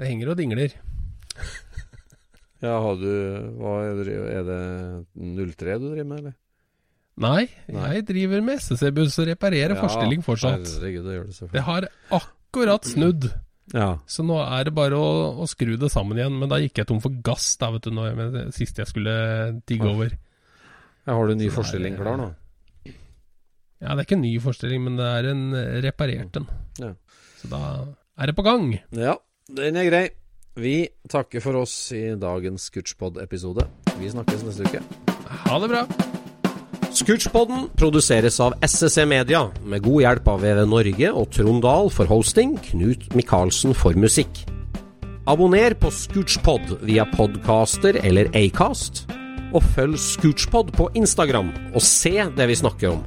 Det henger og dingler. (laughs) ja, har du Hva er det, er det 03 du driver med, eller? Nei, jeg driver med SSC-buss og reparerer ja, forstilling fortsatt. Herregud, det, gjør det, det har akkurat snudd. Ja. Så nå er det bare å, å, skru det sammen igjen. Men da gikk jeg tom for gass da, vet du, når jeg, siste jeg skulle digge over. Ja, har du ny forstilling klar nå? Ja, det er ikke en ny forstilling, men det er en reparert en. Ja. Så da er det på gang. Ja, den er grei. Vi takker for oss i dagens Scootspod-episode. Vi snakkes neste uke. Ha det bra. Scootspodden produseres av SSC Media, med god hjelp av VV Norge og Trond Dahl for hosting, Knut Micaelsen for musikk. Abonner på Scootspod via podcaster eller Acast, og følg Scootspod på Instagram og se det vi snakker om.